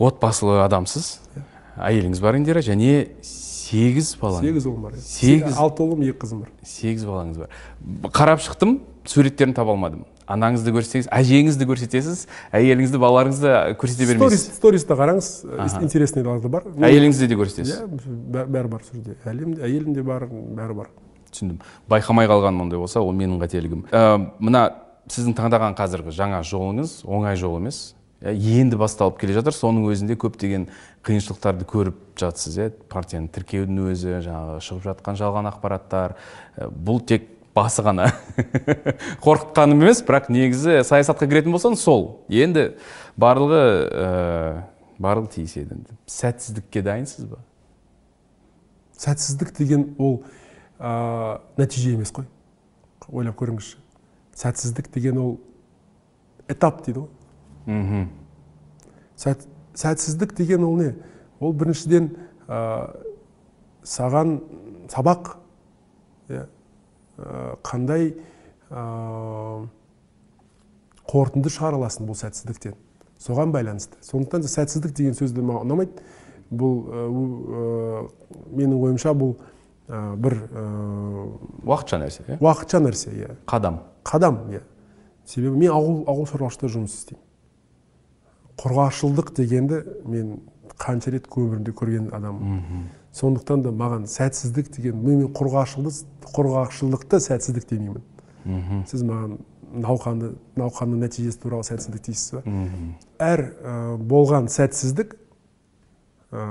Отбасылы адамсыз. Әйеліңіз бар индира және сегіз бала сегіз ұлым бар сегіз. Алты ұлым екі қызым бар. Сегіз балаңыз бар. Қарап шықтым суреттерін таба алмадым. Анаңызды көрсетсеңіз әжеңізді көрсетесіз әйеліңізді балаларыңызды көрсете бермейсіз. стористі қараңыз интересныйларды бар. Әйеліңізді де көрсетесіз. Иә бәрі бар сол жерде әйелім де бар бәрі бар. Түсіндім. Байқамай қалғаным ондай болса ол менің қателігім. Ә, мына сіздің таңдаған қазіргі жаңа жолыңыз оңай жол емес. Енді басталып келе жатыр. Соның өзінде көптеген қиыншылықтарды көріп жатсыз иә партияны тіркеудің өзі жаңағы шығып жатқан жалған ақпараттар. Бұл тек басы ғана. Қорқытқаным емес бірақ негізі саясатқа кіретін болсаң сол. Енді барлығы ә, барлығы тиіседі сәтсіздікке дайынсыз ба? Сәтсіздік деген ол ә, нәтиже емес қой. Ойлап көріңізші. Сәтсіздік деген ол этап дейді ғой. Мхм. Сәт, сәтсіздік деген ол не? Ол біріншіден ә, саған сабақ иә қандай ә, қорытынды шығара аласың бұл сәтсіздіктен? Соған байланысты. Сондықтан да сәтсіздік деген сөзді маған ұнамайды. Бұл ә, менің ойымша бұл ә, бір ә, уақытша нәрсе иә? уақытша нәрсе иә. Қадам. Қадам иә. Себебі мен ауыл ауыл шаруашылықта жұмыс істеймін. Құрғақшылдық дегенді мен қанша рет өмірімде көрген адаммын сондықтан да маған сәтсіздік деген мен құрғақшылықты сәтсіздік демеймін. Сіз маған науқанды науқанның нәтижесі туралы сәтсіздік дейсіз ба? Әр болған сәтсіздік ә,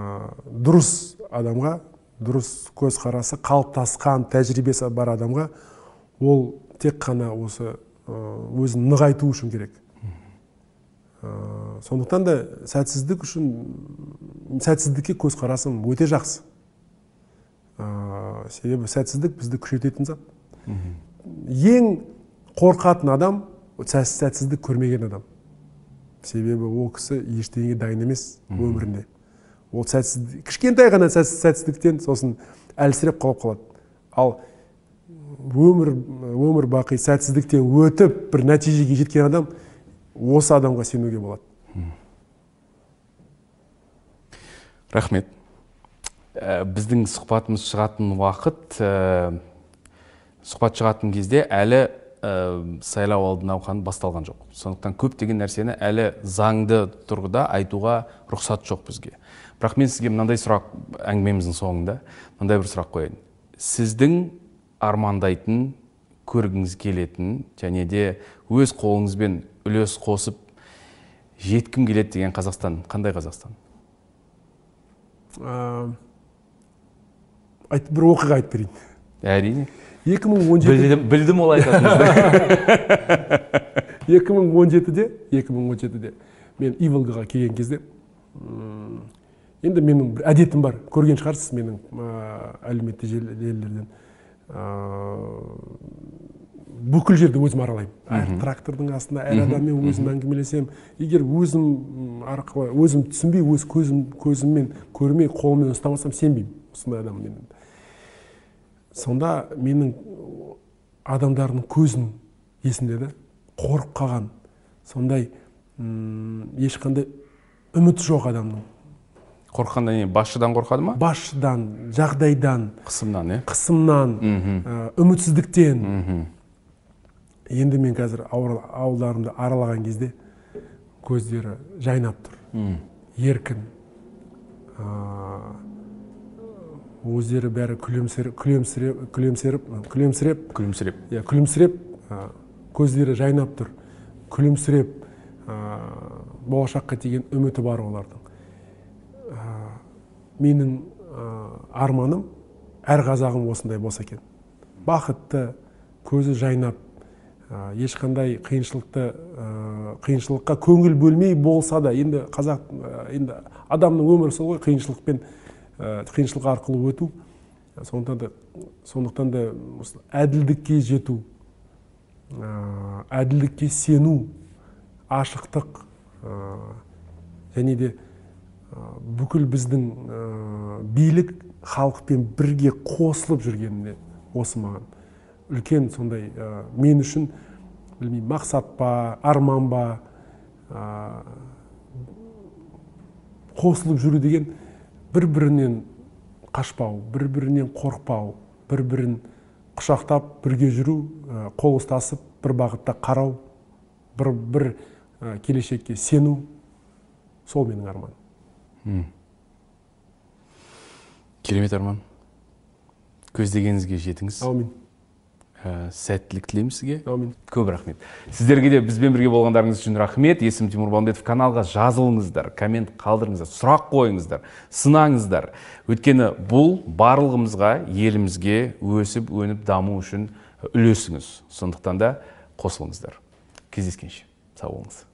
дұрыс адамға дұрыс көзқарасы қалыптасқан тәжірибесі бар адамға ол тек қана осы өзін нығайту үшін керек. Сондықтан да сәтсіздік үшін сәтсіздікке көзқарасым өте жақсы. Себебі сәтсіздік бізді күшейтетін зат. Ең қорқатын адам сәтсіздік көрмеген адам. Себебі ол кісі ештеңеге дайын емес өмірінде. Ол сәтсіздік кішкентай ғана сәтсіздіктен сосын әлсіреп қалып қалады. Ал өмір өмір бақи сәтсіздіктен өтіп бір нәтижеге жеткен адам осы адамға сенуге болады. Рахмет. Ә, біздің сұхбатымыз шығатын уақыт ә, сұхбат шығатын кезде әлі ә, сайлау алды науқаны басталған жоқ. Сондықтан көптеген нәрсені әлі заңды тұрғыда айтуға рұқсат жоқ бізге. Бірақ мен сізге мынандай сұрақ әңгімеміздің соңында мынандай бір сұрақ қояйын. Сіздің армандайтын көргіңіз келетін және де өз қолыңызбен үлес қосып жеткім келеді деген қазақстан қандай қазақстан? Айт, бір оқиға айтып берейін. Әрине. екі мың он жеті білдім, білдім ол айтатыныңызды екі мың он жетіде екі мың он жетіде мен иволгаға келген кезде енді менің бір әдетім бар. Көрген шығарсыз менің әлеуметтік желілерден. Бүкіл жерді өзім аралаймын. Әр трактордың астында әр адаммен өзім әңгімелесемін егер өзім арқылы өзім түсінбей өз көзім көзіммен көрмей қолыммен ұстамасам сенбеймін осындай адам мен сонда менің адамдардың көзін есімде да қорқып қалған сондай ешқандай үміт жоқ адамның. Қорыққанда не басшыдан қорқады ма? Басшыдан жағдайдан қысымнан иә қысымнан үмітсіздіктен. Енді мен қазір ауылдарымды аралаған кезде көздері жайнап тұр. Еркін өздері бәрі күлімсіреп күлімсіреп күлімсіреп күлімсіреп күлімсіреп. иә күлімсіреп көздері жайнап тұр. Күлімсіреп болашаққа деген үміті бар олардың менің арманым әр қазағым осындай болса екен. Бақытты көзі жайнап ешқандай қиыншылықты қиыншылыққа көңіл бөлмей болса да енді қазақ енді адамның өмірі сол ғой қиыншылықпен қиыншылық арқылы өту. Сондықтан да сондықтан да әділдікке жету әділдікке сену ашықтық және де бүкіл біздің билік халықпен бірге қосылып жүргеніне осы маған. Үлкен сондай мен үшін білмеймін мақсат па арман ба қосылып жүру деген бір бірінен қашпау бір бірінен қорықпау бір бірін құшақтап бірге жүру қол ұстасып бір бағытта қарау бір бір келешекке сену сол менің арманым. Керемет арман. Көздегеніңізге жетіңіз. Әумин ә, сәттілік тілейміз сізге. Әумин көп рахмет. Сіздерге де бізбен бірге болғандарыңыз үшін рахмет. Есімім тимур балымбетов каналға жазылыңыздар коммент қалдырыңыздар сұрақ қойыңыздар сынаңыздар. Өйткені бұл барлығымызға елімізге өсіп өніп даму үшін үлесіңіз. Сондықтан да қосылыңыздар. Кездескенше. Сау болыңыз.